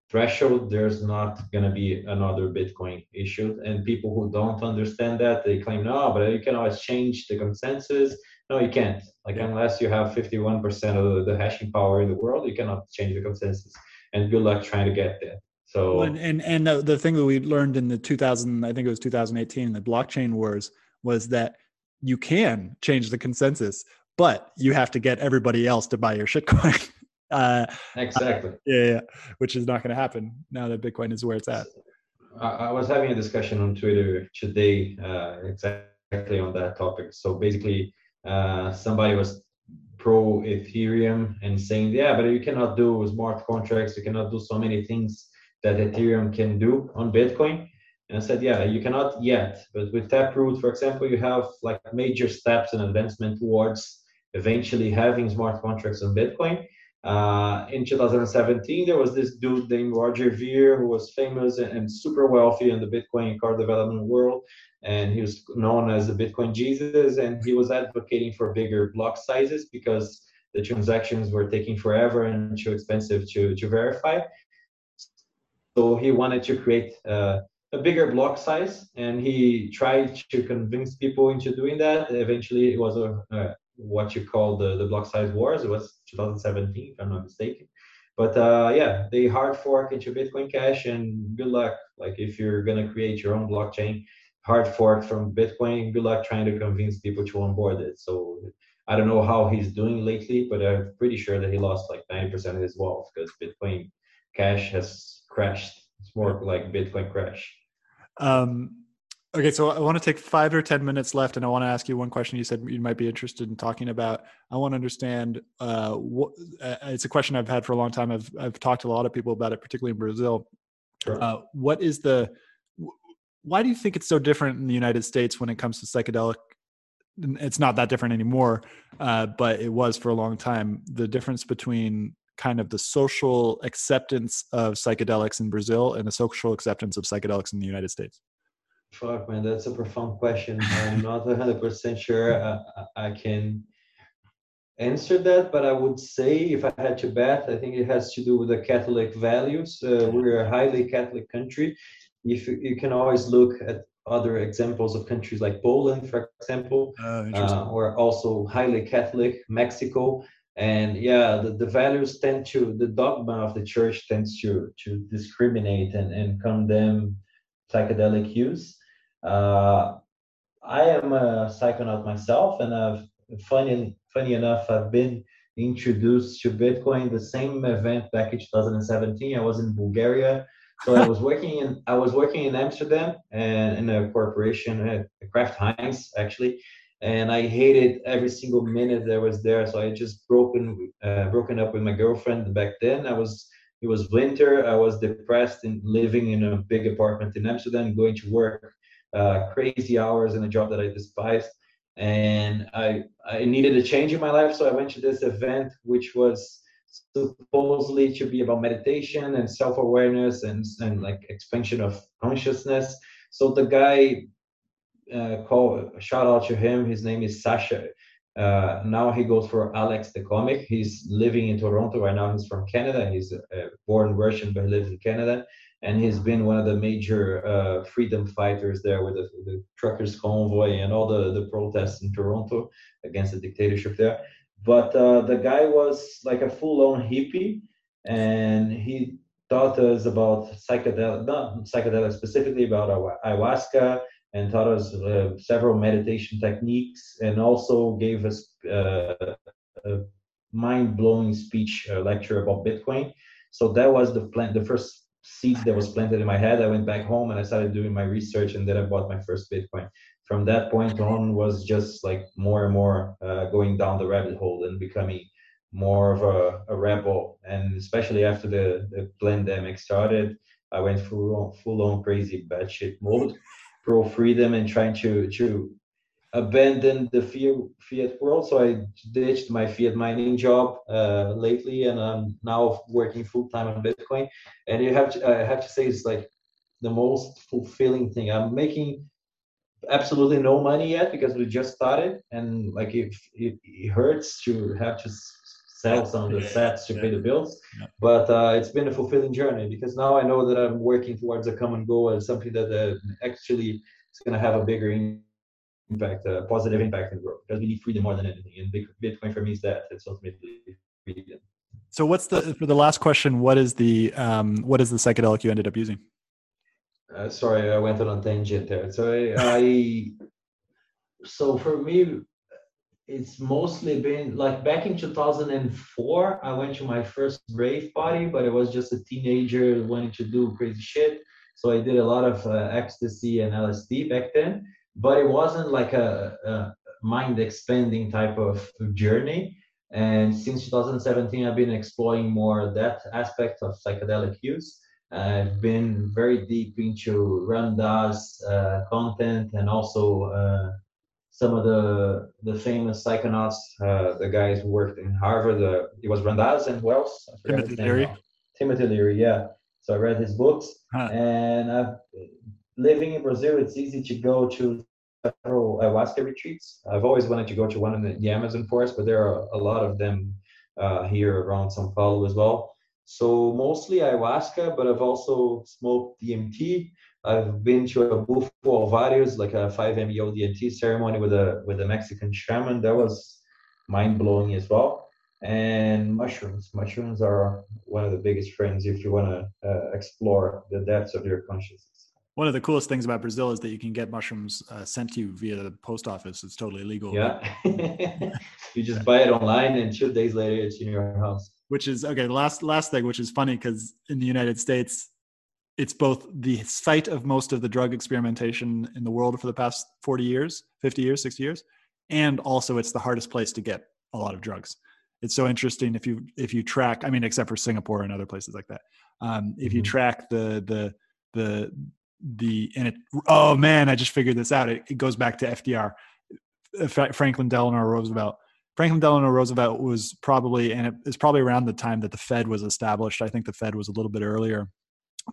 threshold, there's not going to be another Bitcoin issued. And people who don't understand that, they claim, no, but you can always change the consensus. No, you can't. Like, unless you have 51% of the hashing power in the world, you cannot change the consensus. And good luck trying to get there. So, well, and, and, and the, the thing that we learned in the 2000, I think it was 2018, the blockchain wars was that you can change the consensus, but you have to get everybody else to buy your shitcoin. [laughs] Uh, exactly. [laughs] Uh, yeah, yeah, which is not going to happen now that Bitcoin is where it's at. I, I was having a discussion on Twitter today uh, exactly on that topic. So basically, uh, somebody was pro Ethereum and saying, yeah, but you cannot do smart contracts, you cannot do so many things that Ethereum can do on Bitcoin. And I said, yeah, you cannot yet, but with Taproot, for example, you have like major steps and advancement towards eventually having smart contracts on Bitcoin. Uh, in 2017, there was this dude named Roger Ver who was famous and, and, super wealthy in the Bitcoin Core development world. And he was known as the Bitcoin Jesus. And he was advocating for bigger block sizes because the transactions were taking forever and too expensive to, to verify. So he wanted to create uh, a bigger block size and he tried to convince people into doing that. Eventually, it was a, a what you call the, the block size wars. It was 2017, if I'm not mistaken. But uh, yeah, they hard fork into Bitcoin Cash, and good luck. Like if you're gonna create your own blockchain, hard fork from Bitcoin. Good luck trying to convince people to onboard it. So I don't know how he's doing lately, but I'm pretty sure that he lost like 90% of his wealth because Bitcoin Cash has crashed. It's more like Bitcoin crash. Um, Okay, so I want to take five or 10 minutes left, and I want to ask you one question you said you might be interested in talking about. I want to understand uh, what uh, it's a question I've had for a long time. I've, I've talked to a lot of people about it, particularly in Brazil. Sure. Uh, what is the, why do you think it's so different in the United States when it comes to psychedelic? It's not that different anymore, uh, but it was for a long time. The difference between kind of the social acceptance of psychedelics in Brazil and the social acceptance of psychedelics in the United States. Fuck, man, that's a profound question. I'm not 100% sure I, I can answer that, but I would say if I had to bet, I think it has to do with the Catholic values. Uh, we're a highly Catholic country. If you, you, can always look at other examples of countries like Poland, for example, uh, uh, or also highly Catholic, Mexico. And yeah, the, the values tend to, the dogma of the church tends to, to discriminate and, and condemn psychedelic use. Uh, I am a psychonaut myself, and I've funny funny enough, I've been introduced to Bitcoin the same event back in 2017. I was in Bulgaria, so I was [laughs] working in I was working in Amsterdam and in a corporation, at Kraft Heinz actually, and I hated every single minute that I was there. So I just broken uh, broken up with my girlfriend back then. I was it was winter. I was depressed and living in a big apartment in Amsterdam, going to work uh, crazy hours in a job that I despised. And I, I needed a change in my life. So I went to this event, which was supposedly to be about meditation and self-awareness and, and like expansion of consciousness. So the guy uh, called, shout out to him. His name is Sasha. Uh, now he goes for Alex the comic. He's living in Toronto right now. He's from Canada. He's born Russian, but lives in Canada and he's been one of the major uh, freedom fighters there with the, the, truckers convoy and all the, the protests in Toronto against the dictatorship there. But uh, the guy was like a full-on hippie, and he taught us about psychedelic, not psychedelic specifically about ayahuasca, and taught us uh, several meditation techniques, and also gave us uh, a mind-blowing speech lecture about Bitcoin. So that was the plan, the first seed that was planted in my head. I went back home and I started doing my research, and then I bought my first Bitcoin. From that point on, was just like more and more uh, going down the rabbit hole and becoming more of a, a rebel. And especially after the, the pandemic started, I went full on, full on crazy batshit mode, pro freedom, and trying to to abandoned the fiat world. So I ditched my fiat mining job uh, lately, and I'm now working full time on Bitcoin. And you have to, I have to say, it's like the most fulfilling thing. I'm making absolutely no money yet because we just started, and like if it, it hurts to have to sell some of the sats to pay the bills. But uh, it's been a fulfilling journey because now I know that I'm working towards a common goal and something that uh, actually is going to have a bigger impact, a positive impact in the world. Because we need freedom more than anything, and Bitcoin for me is that. It's ultimately freedom. So, what's the for the last question? What is the um, what is the psychedelic you ended up using? Uh, sorry, I went on a tangent there. So I, [laughs] I so for me, it's mostly been like back in 2004 i went to my first rave party but it was just a teenager wanting to do crazy shit so i did a lot of uh, ecstasy and lsd back then but it wasn't like a, a mind expanding type of journey and since 2017 i've been exploring more that aspect of psychedelic use i've been very deep into ram dass uh, content and also uh, some of the the famous psychonauts, uh, the guys who worked in Harvard. Uh, it was Ram Dass and who else? Timothy Leary. Timothy Leary, yeah. So I read his books, huh. and I've, living in Brazil, it's easy to go to several ayahuasca retreats. I've always wanted to go to one in the, the Amazon forest, but there are a lot of them uh, here around São Paulo as well. So mostly ayahuasca, but I've also smoked DMT. I've been to a Bufo Alvarius, like a 5-MeO DMT ceremony with a with a Mexican shaman. That was mind blowing as well. And mushrooms. Mushrooms are one of the biggest friends if you want to uh, explore the depths of your consciousness. One of the coolest things about Brazil is that you can get mushrooms uh, sent to you via the post office. It's totally legal. Yeah. [laughs] you just buy it online, and two days later, it's in your house. Which is okay. The last last thing, which is funny because in the United States, it's both the site of most of the drug experimentation in the world for the past 40 years 50 years 60 years and also it's the hardest place to get a lot of drugs it's so interesting if you if you track i mean except for singapore and other places like that um, if you mm-hmm. track the the the the and it oh man i just figured this out it, it goes back to fdr uh, franklin delano roosevelt franklin delano roosevelt was probably and it is probably around the time that the fed was established i think the fed was a little bit earlier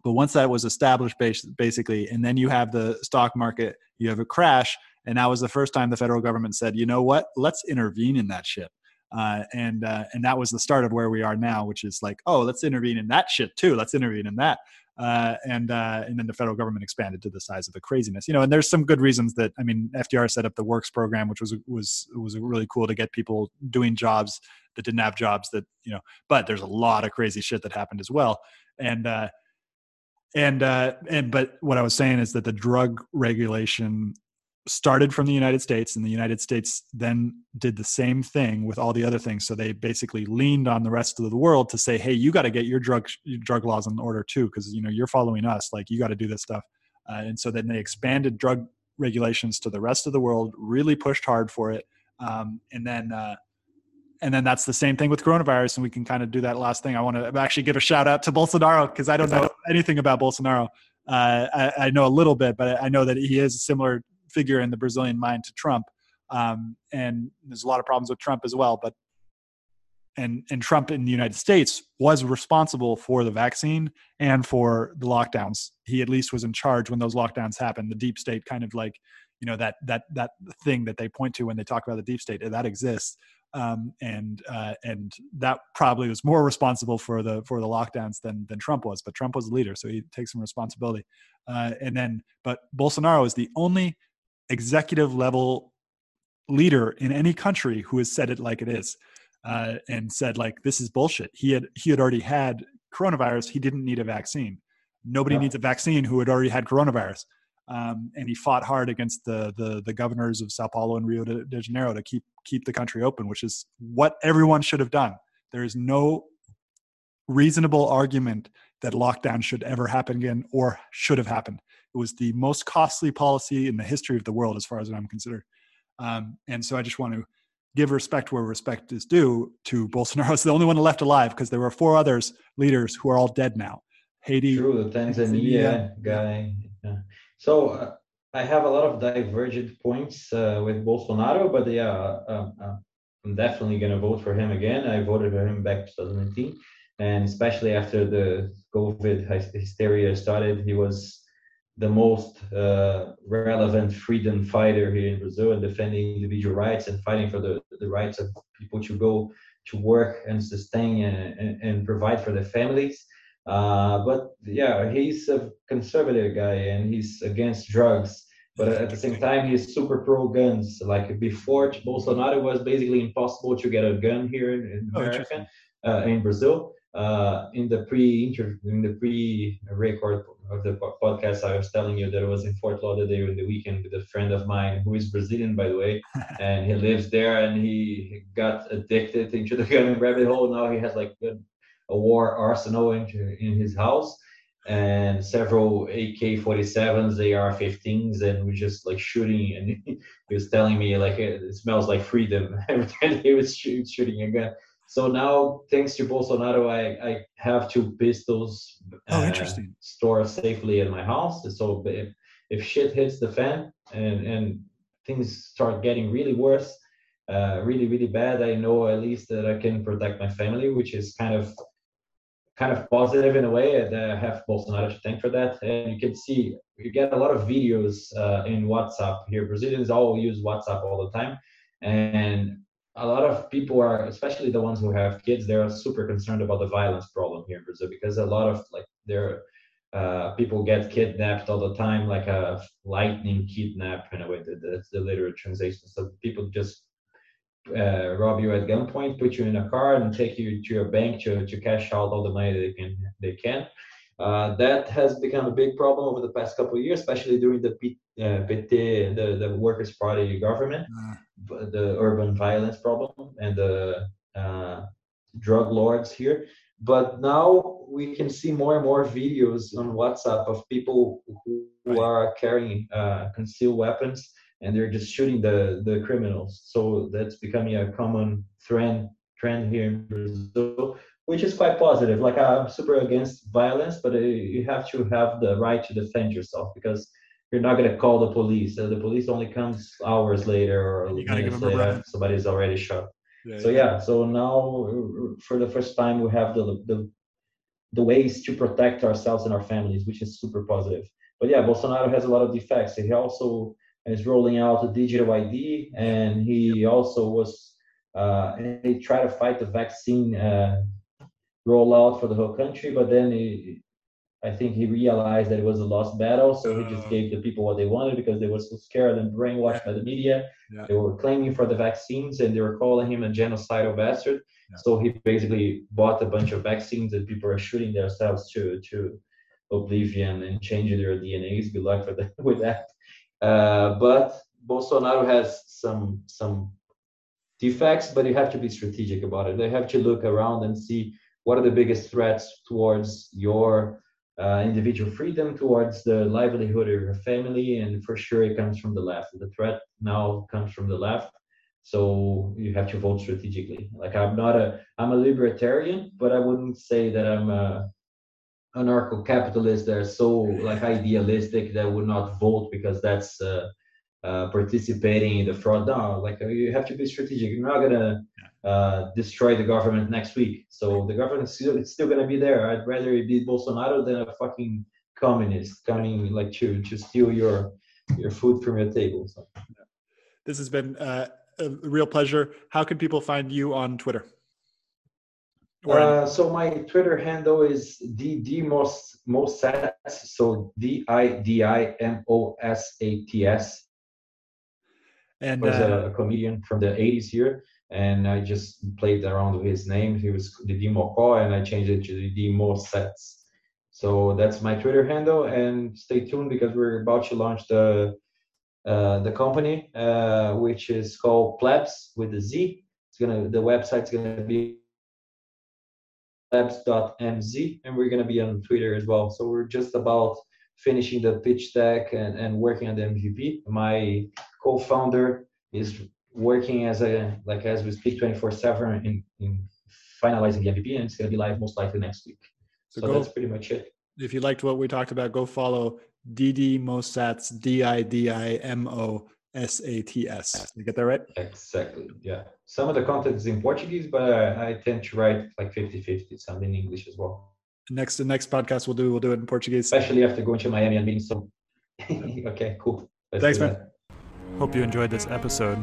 but once that was established, basically, and then you have the stock market, you have a crash, and that was the first time the federal government said, you know what, let's intervene in that shit. Uh, and uh, and that was the start of where we are now, which is like, oh, let's intervene in that shit too. Let's intervene in that. Uh, and uh, and then the federal government expanded to the size of the craziness, you know. And there's some good reasons that I mean, FDR set up the Works program, which was was was really cool to get people doing jobs that didn't have jobs that you know. But there's a lot of crazy shit that happened as well, and uh, and uh, and but what I was saying is that the drug regulation started from the United States, and the United States then did the same thing with all the other things. So they basically leaned on the rest of the world to say, "Hey, you got to get your drug your drug laws in order too, because you know you're following us. Like you got to do this stuff." Uh, and so then they expanded drug regulations to the rest of the world, really pushed hard for it, um, and then. Uh, and then that's the same thing with coronavirus and we can kind of do that last thing i want to actually give a shout out to bolsonaro because i don't know anything about bolsonaro uh, I, I, know a little bit but i know that he is similar figure in the brazilian mind to trump um, and there's a lot of problems with trump as well but and and trump in the united states was responsible for the vaccine and for the lockdowns he at least was in charge when those lockdowns happened the deep state kind of like you know that that that thing that they point to when they talk about the deep state that exists um, and uh, and that probably was more responsible for the for the lockdowns than than Trump was. But Trump was the leader, so he takes some responsibility. Uh, and then, but Bolsonaro is the only executive level leader in any country who has said it like it is, uh, and said like this is bullshit. He had he had already had coronavirus. He didn't need a vaccine. Nobody yeah. needs a vaccine who had already had coronavirus. Um, and he fought hard against the, the, the governors of Sao Paulo and Rio de, de Janeiro to keep keep the country open, which is what everyone should have done. There is no reasonable argument that lockdown should ever happen again or should have happened. It was the most costly policy in the history of the world, as far as I'm concerned. Um, and so I just want to give respect where respect is due to Bolsonaro. It's the only one left alive because there were four others leaders who are all dead now. Haiti, True, the Tanzania, Tanzania. guy. Yeah. So uh, I have a lot of divergent points uh, with Bolsonaro, but yeah, uh, uh I'm definitely going to vote for him again. I voted for him back 2019, and especially after the COVID hysteria started, he was the most uh, relevant freedom fighter here in Brazil and defending individual rights and fighting for the, the rights of people to go to work and sustain and, and, and provide for their families. Uh, but yeah, he's a conservative guy and he's against drugs. But at the same time, he's super pro guns. Like before Bolsonaro it was basically impossible to get a gun here in, in oh, uh, in Brazil. Uh, in the pre-interview, in the pre-record of the podcast, I was telling you that I was in Fort Lauderdale in the weekend with a friend of mine who is Brazilian, by the way, [laughs] and he lives there, and he got addicted into the gun rabbit hole. Now he has like a, a war arsenal in, in his house and several AK-47s, AR-15s, and we're just like shooting. And [laughs] he was telling me like it smells like freedom [laughs] every time he was shooting a gun. So now, thanks to Bolsonaro, I, I have two pistols. Oh, uh, interesting. Stored safely in my house. So if, if shit hits the fan and and things start getting really worse, uh, really really bad, I know at least that I can protect my family, which is kind of kind of positive in a way. And I have Bolsonaro to thank for that. And you can see you get a lot of videos uh, in WhatsApp here. Brazilians all use WhatsApp all the time, and a lot of people are, especially the ones who have kids, they're super concerned about the violence problem here in Brazil because a lot of like there uh, people get kidnapped all the time, like a lightning kidnap in a way. That's the literal translation. So people just uh, rob you at gunpoint, put you in a car, and take you to your bank to, to cash out all the money they can. They can. Uh, that has become a big problem over the past couple of years, especially during the P, uh, PT, the, the Workers' Party government, uh. the urban violence problem, and the uh, drug lords here. But now we can see more and more videos on WhatsApp of people who, who are carrying uh, concealed weapons and they're just shooting the the criminals. So that's becoming a common trend trend here in Brazil, which is quite positive. Like I'm super against violence, but uh, you have to have the right to defend yourself because you're not going to call the police. So the police only comes hours later or minutes later. Somebody's already shot. Yeah, so yeah. yeah, so now for the first time we have the the the ways to protect ourselves and our families, which is super positive. But yeah, Bolsonaro has a lot of defects. He also is rolling out a digital ID, and he also was uh, he tried to fight the vaccine uh, rollout for the whole country, but then he, I think he realized that it was a lost battle, so he just uh. gave the people what they wanted because they were so scared and brainwashed by the media. Yeah. They were claiming for the vaccines and they were calling him a genocidal bastard. Yeah. So he basically bought a bunch of vaccines that people are shooting themselves to to oblivion and changing their DNAs. Good luck for the, [laughs] with that. Uh, but Bolsonaro has some some defects, but you have to be strategic about it. They have to look around and see what are the biggest threats towards your uh, individual freedom, towards the livelihood of your family, and for sure it comes from the left. The threat now comes from the left, so you have to vote strategically. Like I'm not a I'm a libertarian, but I wouldn't say that I'm a anarcho-capitalist. that are so like idealistic that would not vote because that's uh, uh, participating in the fraud. No, like uh, you have to be strategic. You're not gonna uh, destroy the government next week. So the government still it's still gonna be there. I'd rather it be Bolsonaro than a fucking communist coming like to to steal your your food from your table. So. This has been uh, a real pleasure. How can people find you on Twitter? Uh, so my Twitter handle is ddmosats. So D I D I M O S A T S. And was uh, a comedian from the 80s here, and I just played around with his name. He was Didi Mocó, and I changed it to the Didi Mosats. So that's my Twitter handle, and stay tuned because we're about to launch the uh, the company, uh, which is called Plebs with a Z. It's gonna the website's gonna be labs.mz and we're to be on Twitter as well. So we're just about finishing the pitch deck and, and working on the MVP. My co-founder is working as a like as we speak 24/7 in, in finalizing the MVP and it's going to be live most likely next week. So, so go, that's pretty much it. If you liked what we talked about, go follow DD Mosats D I D I M O S A T S. You get that right? Exactly. Yeah. Some of the content is in Portuguese, but I, I tend to write like 50 50, some in English as well. Next, the next podcast we'll do, we'll do it in Portuguese. Especially after going to Miami and meeting some. okay, cool. Let's Thanks, man. Hope you enjoyed this episode.